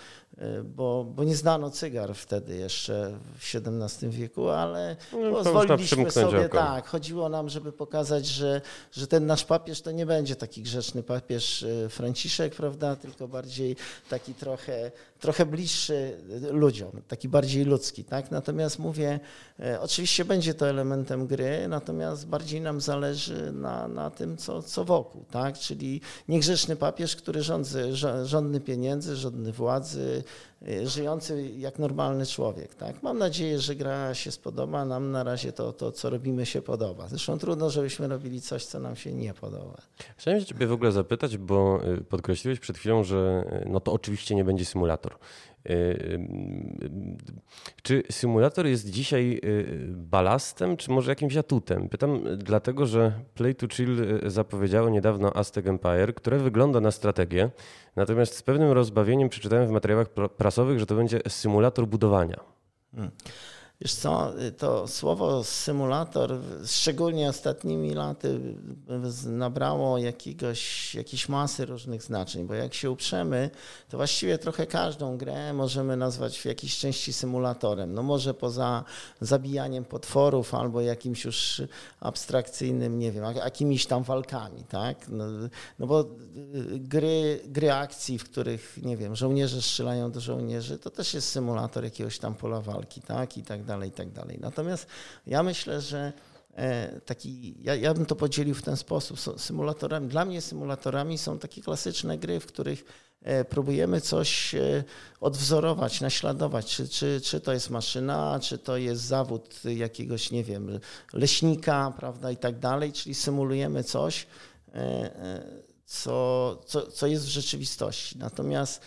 bo, bo nie znano cygar wtedy jeszcze w XVII wieku, ale no, pozwoliliśmy sobie, oko. tak, chodziło nam, żeby pokazać, że, że ten nasz papież to nie będzie taki grzeczny papież e, Franciszek, prawda, tylko bardziej taki trochę, trochę bliższy ludziom, taki bardziej ludzki, tak, natomiast mówię, e, oczywiście będzie to elementem gry, natomiast bardziej nam zależy na, na tym, co, co wokół, tak, czyli niegrzeczny papież, który rządzy, rządny pieniędzy, rządny władzy, Y, żyjący jak normalny człowiek. Tak? Mam nadzieję, że gra się spodoba. Nam na razie to, to, co robimy, się podoba. Zresztą trudno, żebyśmy robili coś, co nam się nie podoba. Chciałem ciebie w ogóle zapytać, bo y, podkreśliłeś przed chwilą, że no to oczywiście nie będzie symulator. Czy symulator jest dzisiaj balastem, czy może jakimś atutem? Pytam dlatego, że Play to Chill zapowiedziało niedawno Aztec Empire, które wygląda na strategię, natomiast z pewnym rozbawieniem przeczytałem w materiałach prasowych, że to będzie symulator budowania. Hmm. Wiesz co, to słowo symulator, szczególnie ostatnimi laty, nabrało jakiegoś, jakiejś masy różnych znaczeń, bo jak się uprzemy, to właściwie trochę każdą grę możemy nazwać w jakiejś części symulatorem. No może poza zabijaniem potworów albo jakimś już abstrakcyjnym, nie wiem, jakimiś tam walkami, tak? No, no bo gry, gry akcji, w których, nie wiem, żołnierze strzelają do żołnierzy, to też jest symulator jakiegoś tam pola walki, tak? I tak dalej dalej, i tak dalej. Natomiast ja myślę, że e, taki, ja, ja bym to podzielił w ten sposób. Symulatorami, dla mnie symulatorami są takie klasyczne gry, w których e, próbujemy coś e, odwzorować, naśladować, czy, czy, czy to jest maszyna, czy to jest zawód jakiegoś, nie wiem, leśnika, prawda, i tak dalej, czyli symulujemy coś, co, co, co jest w rzeczywistości. Natomiast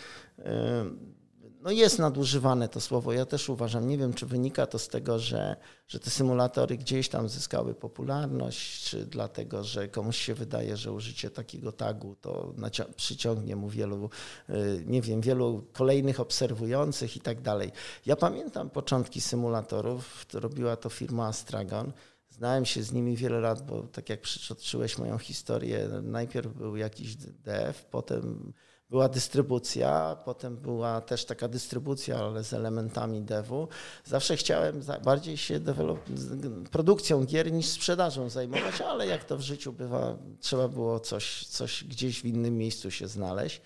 no jest nadużywane to słowo. Ja też uważam, nie wiem, czy wynika to z tego, że, że te symulatory gdzieś tam zyskały popularność, czy dlatego, że komuś się wydaje, że użycie takiego tagu to przyciągnie mu wielu, y, nie wiem, wielu kolejnych obserwujących i tak dalej. Ja pamiętam początki symulatorów, robiła to firma Astragon. Znałem się z nimi wiele lat, bo tak jak przytoczyłeś moją historię, najpierw był jakiś dev, potem była dystrybucja, potem była też taka dystrybucja, ale z elementami devu. Zawsze chciałem bardziej się produkcją gier niż sprzedażą zajmować, ale jak to w życiu bywa, trzeba było coś, coś gdzieś w innym miejscu się znaleźć.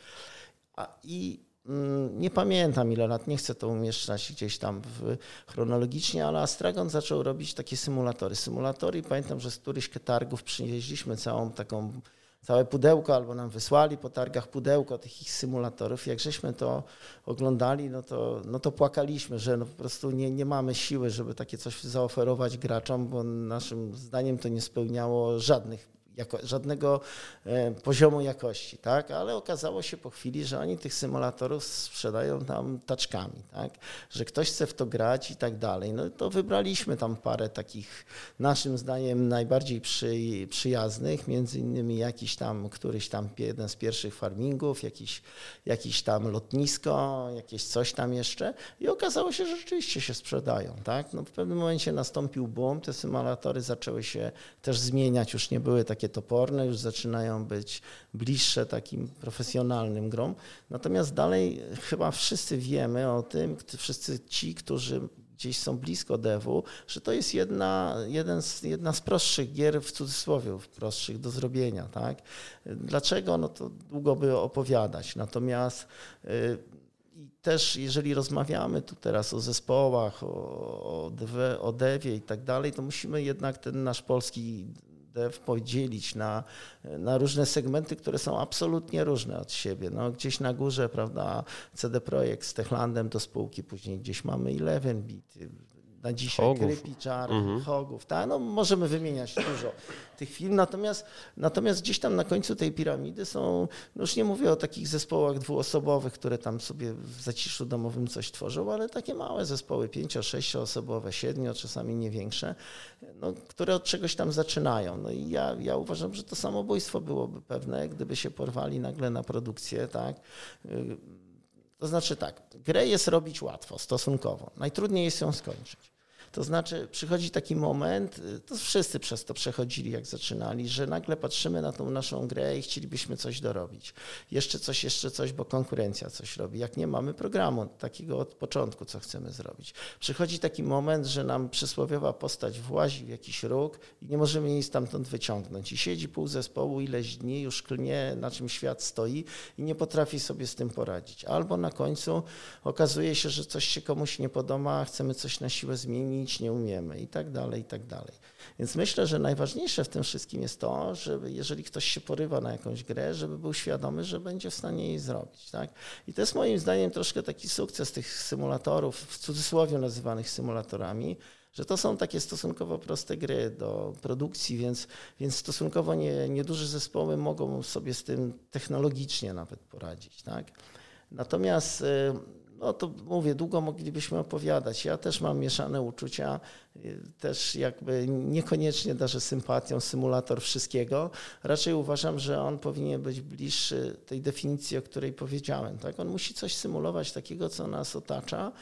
A, I mm, nie pamiętam ile lat, nie chcę to umieszczać gdzieś tam w, chronologicznie, ale Astragon zaczął robić takie symulatory. Symulatory, pamiętam, że z którychś targów przywieźliśmy całą taką całe pudełko, albo nam wysłali po targach pudełko tych ich symulatorów. Jak żeśmy to oglądali, no to, no to płakaliśmy, że no po prostu nie, nie mamy siły, żeby takie coś zaoferować graczom, bo naszym zdaniem to nie spełniało żadnych jako, żadnego e, poziomu jakości, tak? ale okazało się po chwili, że oni tych symulatorów sprzedają tam taczkami, tak? że ktoś chce w to grać i tak dalej. No to wybraliśmy tam parę takich naszym zdaniem najbardziej przy, przyjaznych, między innymi jakiś tam, któryś tam jeden z pierwszych farmingów, jakiś, jakiś tam lotnisko, jakieś coś tam jeszcze i okazało się, że rzeczywiście się sprzedają. Tak? No w pewnym momencie nastąpił boom, te symulatory zaczęły się też zmieniać, już nie były takie toporne, już zaczynają być bliższe takim profesjonalnym grom. Natomiast dalej chyba wszyscy wiemy o tym, wszyscy ci, którzy gdzieś są blisko devu, że to jest jedna, jeden z, jedna z prostszych gier w cudzysłowie, prostszych do zrobienia. Tak? Dlaczego? No to długo by opowiadać. Natomiast y, i też jeżeli rozmawiamy tu teraz o zespołach, o, o, o devie i tak dalej, to musimy jednak ten nasz polski dev podzielić na, na różne segmenty, które są absolutnie różne od siebie. No, gdzieś na górze, prawda, CD Projekt z Techlandem do spółki, później gdzieś mamy 11-bit, na dzisiaj Hogów. Krypiczar, mhm. Hogów. Tak? No, możemy wymieniać dużo tych firm, natomiast, natomiast gdzieś tam na końcu tej piramidy są, no już nie mówię o takich zespołach dwuosobowych, które tam sobie w zaciszu domowym coś tworzą, ale takie małe zespoły, pięcio, sześcioosobowe, siedmiu, czasami nie większe, no, które od czegoś tam zaczynają. No i ja, ja uważam, że to samobójstwo byłoby pewne, gdyby się porwali nagle na produkcję, tak? To znaczy tak, grę jest robić łatwo, stosunkowo. Najtrudniej jest ją skończyć. To znaczy, przychodzi taki moment, y, to wszyscy przez to przechodzili, jak zaczynali, że nagle patrzymy na tą naszą grę i chcielibyśmy coś dorobić. Jeszcze coś, jeszcze coś, bo konkurencja coś robi. Jak nie mamy programu takiego od początku, co chcemy zrobić. Przychodzi taki moment, że nam przysłowiowa postać włazi w jakiś róg i nie możemy jej stamtąd wyciągnąć. I siedzi pół zespołu ileś dni, już klnie, na czym świat stoi i nie potrafi sobie z tym poradzić. Albo na końcu okazuje się, że coś się komuś nie podoba, chcemy coś na siłę zmienić, zmienić nie umiemy i tak dalej, i tak dalej. Więc myślę, że najważniejsze w tym wszystkim jest to, żeby jeżeli ktoś się porywa na jakąś grę, żeby był świadomy, że będzie w stanie jej zrobić. Tak? I to jest moim zdaniem troszkę taki sukces tych symulatorów, w cudzysłowie nazywanych symulatorami, że to są takie stosunkowo proste gry do produkcji, więc, więc stosunkowo nie, nieduże zespoły mogą sobie z tym technologicznie nawet poradzić. Tak? Natomiast y, no to mówię, długo moglibyśmy opowiadać. Ja też mam mieszane uczucia, też jakby niekoniecznie darzę sympatią symulator wszystkiego. Raczej uważam, że on powinien być bliższy tej definicji, o której powiedziałem. Tak? On musi coś symulować takiego, co nas otacza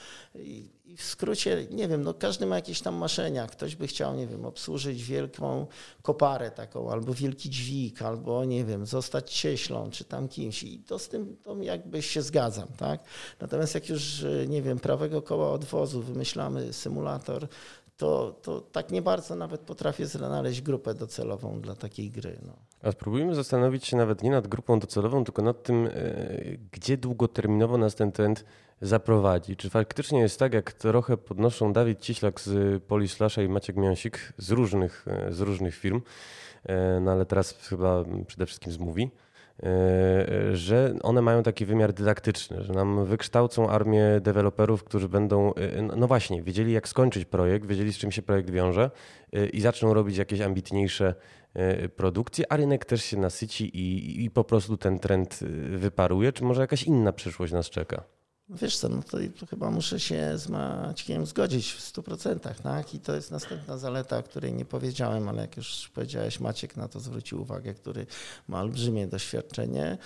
i w skrócie, nie wiem, no każdy ma jakieś tam marzenia. Ktoś by chciał, nie wiem, obsłużyć wielką koparę taką, albo wielki dźwig, albo, nie wiem, zostać cieślą, czy tam kimś. I to z tym to jakby się zgadzam, tak? Natomiast jak już, nie wiem, prawego koła odwozu wymyślamy symulator, to, to tak nie bardzo nawet potrafię znaleźć grupę docelową dla takiej gry. No. A spróbujmy zastanowić się nawet nie nad grupą docelową, tylko nad tym, e, gdzie długoterminowo nas ten trend zaprowadzi. Czy faktycznie jest tak, jak trochę podnoszą Dawid Ciślak z Polislasza i Maciek Miąsik z różnych, e, z różnych firm, e, no ale teraz chyba przede wszystkim z Mówi, E, że one mają taki wymiar dydaktyczny, że nam wykształcą armię deweloperów, którzy będą, no właśnie, wiedzieli jak skończyć projekt, wiedzieli z czym się projekt wiąże i zaczną robić jakieś ambitniejsze produkcje, a rynek też się nasyci i, i po prostu ten trend wyparuje. Czy może jakaś inna przyszłość nas czeka? Wiesz co, no to, to, chyba muszę się z Maćkiem zgodzić w 100%, tak? I to jest następna zaleta, o której nie powiedziałem, ale jak już powiedziałeś, Maciek na to zwrócił uwagę, który ma olbrzymie doświadczenie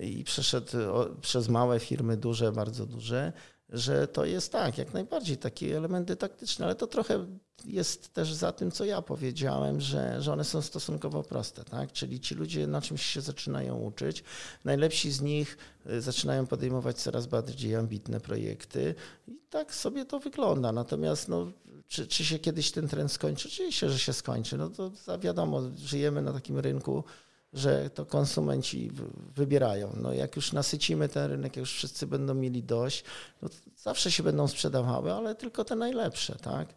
i przeszedł przez małe firmy, duże, bardzo duże, że to jest tak, jak najbardziej takie elementy taktyczne, ale to trochę jest też za tym, co ja powiedziałem, że, że one są stosunkowo proste, tak? Czyli ci ludzie na czymś się zaczynają uczyć. Najlepsi z nich y, zaczynają podejmować coraz bardziej ambitne projekty i tak sobie to wygląda. Natomiast no, czy, czy się kiedyś ten trend skończy? Oczywiście, że się skończy. No to wiadomo, żyjemy na takim rynku, że to konsumenci wybierają. No jak już nasycimy ten rynek, jak już wszyscy będą mieli dość, no zawsze się będą sprzedawały, ale tylko te najlepsze, tak?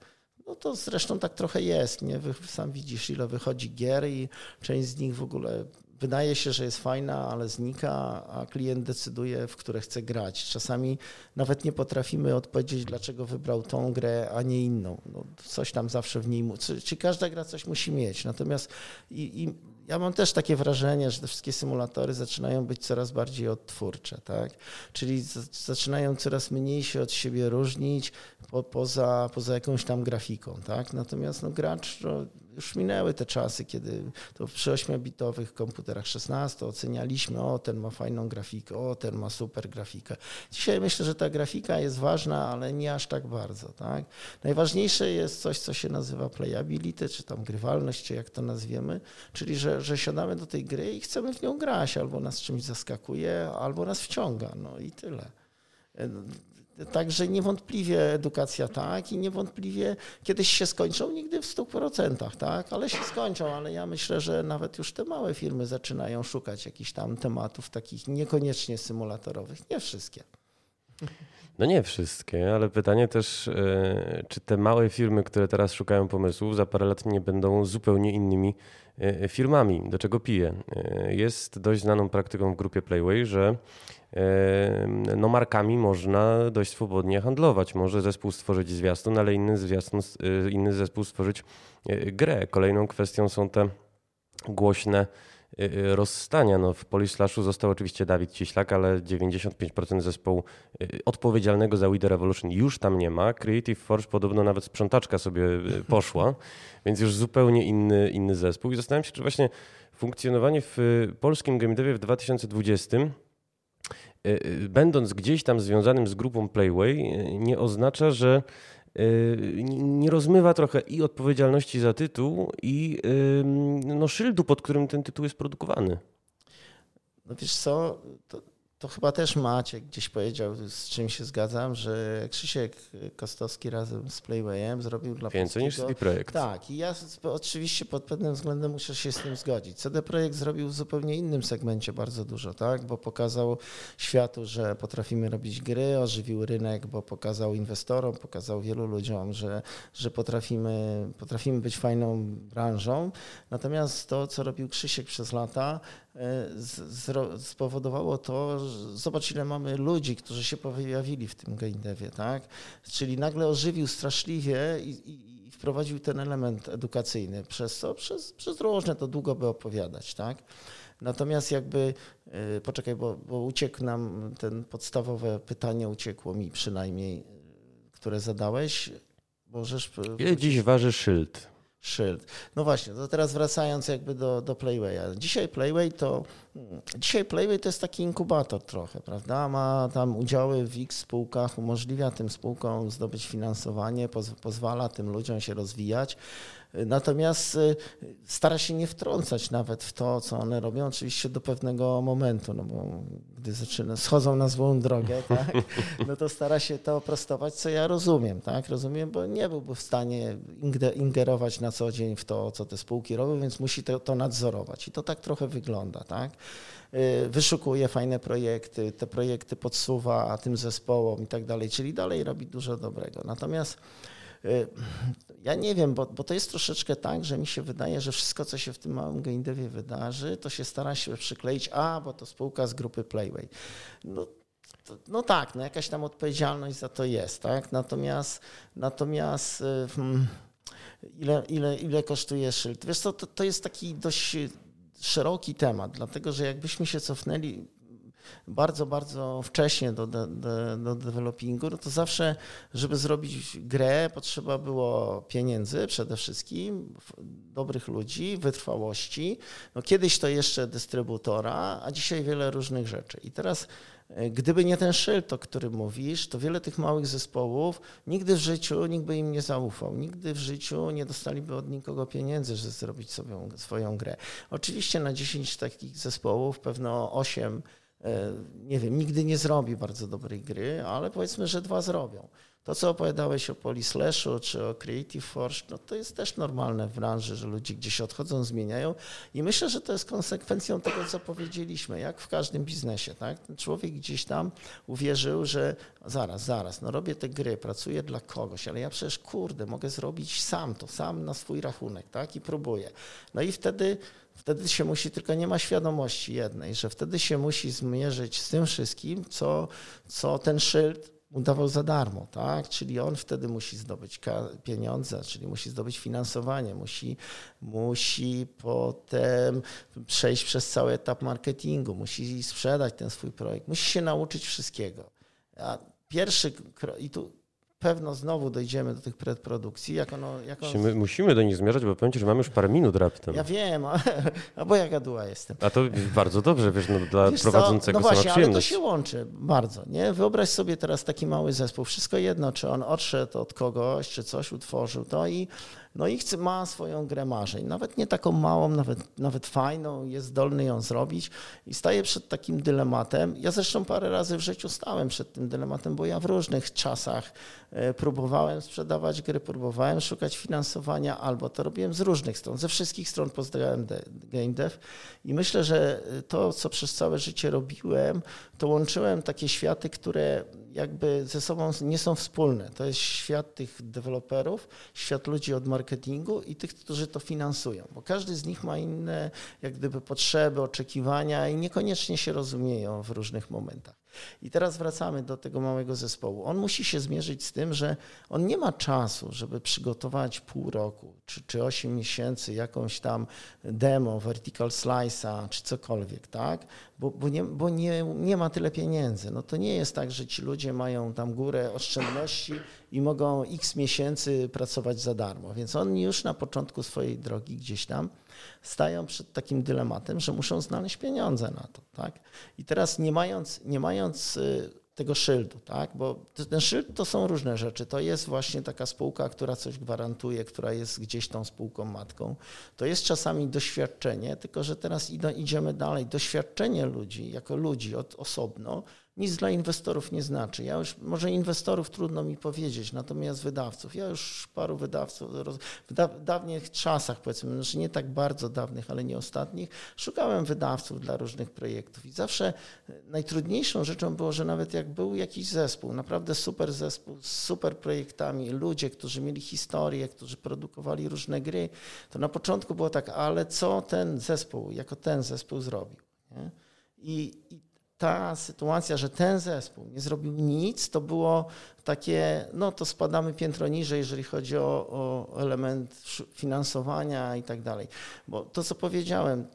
No to zresztą tak trochę jest, nie? Sam widzisz, ile wychodzi gier i część z nich w ogóle wydaje się, że jest fajna, ale znika, a klient decyduje, w które chce grać. Czasami nawet nie potrafimy odpowiedzieć, dlaczego wybrał tą grę, a nie inną. No, coś tam zawsze w niej, czy, czy każda gra coś musi mieć. Natomiast i, i ja mam też takie wrażenie, że te wszystkie symulatory zaczynają być coraz bardziej odtwórcze, tak? Czyli zaczynają coraz mniej się od siebie różnić po, poza, poza jakąś tam grafiką, tak? Natomiast no, gracz no, już minęły te czasy, kiedy to przy 8-bitowych komputerach 16 ocenialiśmy, o ten ma fajną grafikę, o ten ma super grafikę. Dzisiaj myślę, że ta grafika jest ważna, ale nie aż tak bardzo. Tak? Najważniejsze jest coś, co się nazywa playability, czy tam grywalność, czy jak to nazwiemy, czyli że, że siadamy do tej gry i chcemy w nią grać, albo nas czymś zaskakuje, albo nas wciąga, no i tyle. Także niewątpliwie edukacja tak i niewątpliwie kiedyś się skończą, nigdy w 100%, tak, ale się skończą, ale ja myślę, że nawet już te małe firmy zaczynają szukać jakichś tam tematów takich niekoniecznie symulatorowych. Nie wszystkie. No nie wszystkie, ale pytanie też, e, czy te małe firmy, które teraz szukają pomysłów, za parę lat nie będą zupełnie innymi e, firmami. Do czego piję? E, jest dość znaną praktyką w grupie Playway, że no markami można dość swobodnie handlować. Może zespół stworzyć zwiastun, ale inny, zwiastun, y, inny zespół stworzyć y, grę. Kolejną kwestią są te głośne y, rozstania. No, w Polislashu został oczywiście Dawid Cieślak, ale 95% zespołu odpowiedzialnego za We The Revolution już tam nie ma. Creative Force podobno nawet sprzątaczka sobie (laughs) poszła, więc już zupełnie inny, inny zespół. I zastanawiam się, czy właśnie funkcjonowanie w polskim game devie w 2020 Y, y, będąc gdzieś tam związanym z grupą Playway, y, nie oznacza, że nie rozmywa trochę i odpowiedzialności za tytuł, i no, szyldu, pod którym ten tytuł jest produkowany. No wiesz co, to, to chyba też Maciek gdzieś powiedział, z czym się zgadzam, że Krzysiek Kostowski razem z Playwayem zrobił dla Więcej niż CD Projekt. Tak, i ja oczywiście pod pewnym względem muszę się z tym zgodzić. CD Projekt zrobił w zupełnie innym segmencie bardzo dużo, tak, bo pokazał światu, że potrafimy robić gry, ożywił rynek, bo pokazał inwestorom, pokazał wielu ludziom, że, że potrafimy, potrafimy być fajną branżą. Natomiast to, co robił Krzysiek przez lata, spowodowało to, że zobacz ile mamy ludzi, którzy się pojawili w tym game devie, tak? Czyli nagle ożywił straszliwie i, i, i wprowadził ten element edukacyjny, przez co przez, przez różne to długo by opowiadać, tak? Natomiast jakby, e, poczekaj, bo, bo uciekł nam ten podstawowe pytanie, uciekło mi przynajmniej, które zadałeś. Możesz... Ile dziś waży szyld? Szyld. No właśnie, to teraz wracając jakby do, do Playwaya. Dzisiaj Playway to dzisiaj Playway to jest taki inkubator trochę, prawda? Ma tam udziały w X spółkach, umożliwia tym spółkom zdobyć finansowanie, poz, pozwala tym ludziom się rozwijać. Natomiast y, stara się nie wtrącać nawet w to, co one robią, oczywiście do pewnego momentu, no bo gdy zaczyna, schodzą na złą drogę, (laughs) tak, no to stara się to prostować, co ja rozumiem, tak, rozumiem, bo nie byłby w stanie ingerować na co dzień w to, co te spółki robią, więc musi to, to nadzorować i to tak trochę wygląda, tak y, wyszukuje fajne projekty, te projekty podsuwa tym zespołom i tak dalej, czyli dalej robi dużo dobrego. Natomiast ja nie wiem, bo, bo to jest troszeczkę tak, że mi się wydaje, że wszystko, co się w tym małym game devie wydarzy, to się stara się przykleić, a, bo to spółka z grupy Playway. No, to, no tak, no jakaś tam odpowiedzialność za to jest, tak? Natomiast, natomiast hmm, ile, ile, ile kosztuje szyld? Wiesz to, to jest taki dość szeroki temat, dlatego że jakbyśmy się cofnęli bardzo, bardzo wcześnie do, do, do developingu, no to zawsze, żeby zrobić grę, potrzeba było pieniędzy przede wszystkim, dobrych ludzi, wytrwałości. No kiedyś to jeszcze dystrybutora, a dzisiaj wiele różnych rzeczy. I teraz e, Gdyby nie ten szyld, o którym mówisz, to wiele tych małych zespołów nigdy w życiu nikt by im nie zaufał. Nigdy w życiu nie dostaliby od nikogo pieniędzy, żeby zrobić sobie swoją grę. Oczywiście na 10 takich zespołów pewno 8 E, nie wiem, nigdy nie zrobi bardzo dobrej gry, ale powiedzmy, że dwa zrobią. To, co opowiadałeś o Polislashu czy o Creative Force, no to jest też normalne w branży, że ludzie gdzieś odchodzą, zmieniają i myślę, że to jest konsekwencją tego, co powiedzieliśmy, jak w każdym biznesie. Tak? Ten człowiek gdzieś tam uwierzył, że zaraz, zaraz, no robię te gry, pracuję dla kogoś, ale ja przecież, kurde, mogę zrobić sam to, sam na swój rachunek tak? i próbuję. No i wtedy wtedy się musi, tylko nie ma świadomości jednej, że wtedy się musi zmierzyć z tym wszystkim, co, co ten szyld mu dawał za darmo, tak? Czyli on wtedy musi zdobyć pieniądze, czyli musi zdobyć finansowanie, musi, musi potem przejść przez cały etap marketingu, musi sprzedać ten swój projekt, musi się nauczyć wszystkiego. A pierwszy, i tu pewno znowu dojdziemy do tych predprodukcji. Jak ono, jak on... musimy, musimy do nich zmierzać, bo powiem ci, że mamy już parę minut raptem. Ja wiem, (laughs) a, bo ja gaduła jestem. A to bardzo dobrze, wiesz, no, dla wiesz prowadzącego co? No właśnie, ale to się łączy bardzo. Nie? Wyobraź sobie teraz taki mały zespół. Wszystko jedno, czy on odszedł od kogoś, czy coś utworzył to i no i chce, ma swoją grę marzeń, nawet nie taką małą, nawet, nawet fajną, jest zdolny ją zrobić. I staje przed takim dylematem. Ja zresztą parę razy w życiu stałem przed tym dylematem, bo ja w różnych czasach e, próbowałem sprzedawać gry, próbowałem szukać finansowania, albo to robiłem z różnych stron, ze wszystkich stron pozdrawiam game dev. I myślę, że to, co przez całe życie robiłem, to łączyłem takie światy, które jakby ze sobą nie są wspólne. To jest świat tych deweloperów, świat ludzi od marketingu i tych, którzy to finansują, bo każdy z nich ma inne jak gdyby potrzeby, oczekiwania i niekoniecznie się rozumieją w różnych momentach. I teraz wracamy do tego małego zespołu. On musi się zmierzyć z tym, że on nie ma czasu, żeby przygotować pół roku czy, czy 8 miesięcy jakąś tam demo, vertical slice'a czy cokolwiek, tak? Bo, bo, nie, bo nie, nie ma tyle pieniędzy. No to nie jest tak, że ci ludzie mają tam górę oszczędności i mogą x miesięcy pracować za darmo. Więc oni już na początku swojej drogi gdzieś tam stają przed takim dylematem, że muszą znaleźć pieniądze na to. Tak? I teraz nie mając, nie mając y, tego szyldu, tak? bo ten szyld to są różne rzeczy. To jest właśnie taka spółka, która coś gwarantuje, która jest gdzieś tą spółką matką. To jest czasami doświadczenie, tylko że teraz idziemy dalej. Doświadczenie ludzi jako ludzi od, osobno nic dla inwestorów nie znaczy. Ja już, może inwestorów trudno mi powiedzieć, natomiast wydawców, ja już paru wydawców w da, dawnych czasach, powiedzmy, znaczy nie tak bardzo dawnych, ale nie ostatnich, szukałem wydawców dla różnych projektów i zawsze e, najtrudniejszą rzeczą było, że nawet jak był jakiś zespół, naprawdę super zespół z super projektami, ludzie, którzy mieli historię, którzy produkowali różne gry, to na początku było tak, ale co ten zespół, jako ten zespół zrobił? Nie? I, i ta sytuacja, że ten zespół nie zrobił nic, to było takie, no to spadamy piętro niżej, jeżeli chodzi o, o element finansowania i tak dalej. Bo to, co powiedziałem,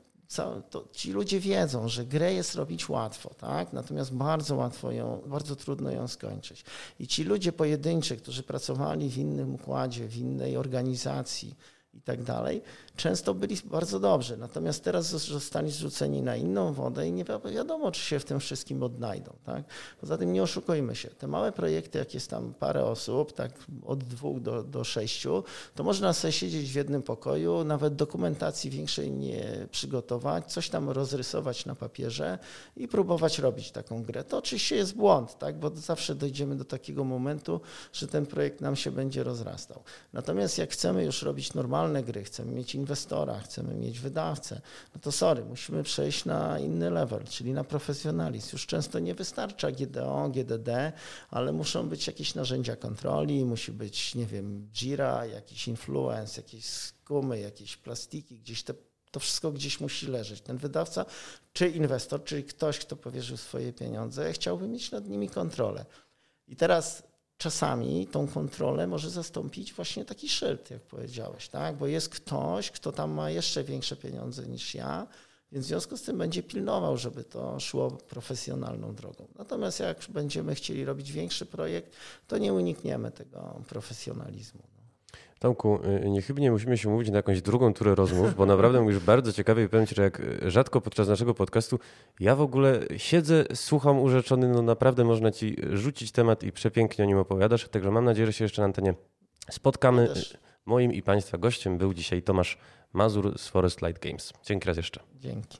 to ci ludzie wiedzą, że grę jest robić łatwo, tak? natomiast bardzo łatwo ją, bardzo trudno ją skończyć. I ci ludzie pojedynczy, którzy pracowali w innym układzie, w innej organizacji, i tak dalej, często byli bardzo dobrzy. Natomiast teraz zostali zrzuceni na inną wodę i nie wiadomo, czy się w tym wszystkim odnajdą. Tak? Poza tym nie oszukujmy się. Te małe projekty, jak jest tam parę osób, tak od dwóch do, do sześciu, to można sobie siedzieć w jednym pokoju, nawet dokumentacji większej nie przygotować, coś tam rozrysować na papierze i próbować robić taką grę. To oczywiście jest błąd, tak? bo zawsze dojdziemy do takiego momentu, że ten projekt nam się będzie rozrastał. Natomiast jak chcemy już robić normalne gry, chcemy mieć inwestora, chcemy mieć wydawcę, no to sorry, musimy przejść na inny level, czyli na profesjonalizm. Już często nie wystarcza GDO, GDD, ale muszą być jakieś narzędzia kontroli, musi być, nie wiem, Jira, jakiś influence, jakieś skumy, jakieś plastiki, gdzieś te to wszystko gdzieś musi leżeć. Ten wydawca, czy inwestor, czyli ktoś, kto powierzył swoje pieniądze, chciałby mieć nad nimi kontrolę. I teraz czasami tą kontrolę może zastąpić właśnie taki szyld, jak powiedziałeś, tak? Bo jest ktoś, kto tam ma jeszcze większe pieniądze niż ja, więc w związku z tym będzie pilnował, żeby to szło profesjonalną drogą. Natomiast jak będziemy chcieli robić większy projekt, to nie unikniemy tego profesjonalizmu. Tomku, y, niechybnie musimy się mówić na jakąś drugą turę rozmów, bo naprawdę mówisz bardzo ciekawie i powiem Ci, że jak rzadko podczas naszego podcastu ja w ogóle siedzę, słucham urzeczony, no naprawdę można Ci rzucić temat i przepięknie o nim opowiadasz, także mam nadzieję, że się jeszcze na antenie spotkamy. Moim i Państwa gościem był dzisiaj Tomasz Mazur z Forest Light Games. Dzięki raz jeszcze. Dzięki.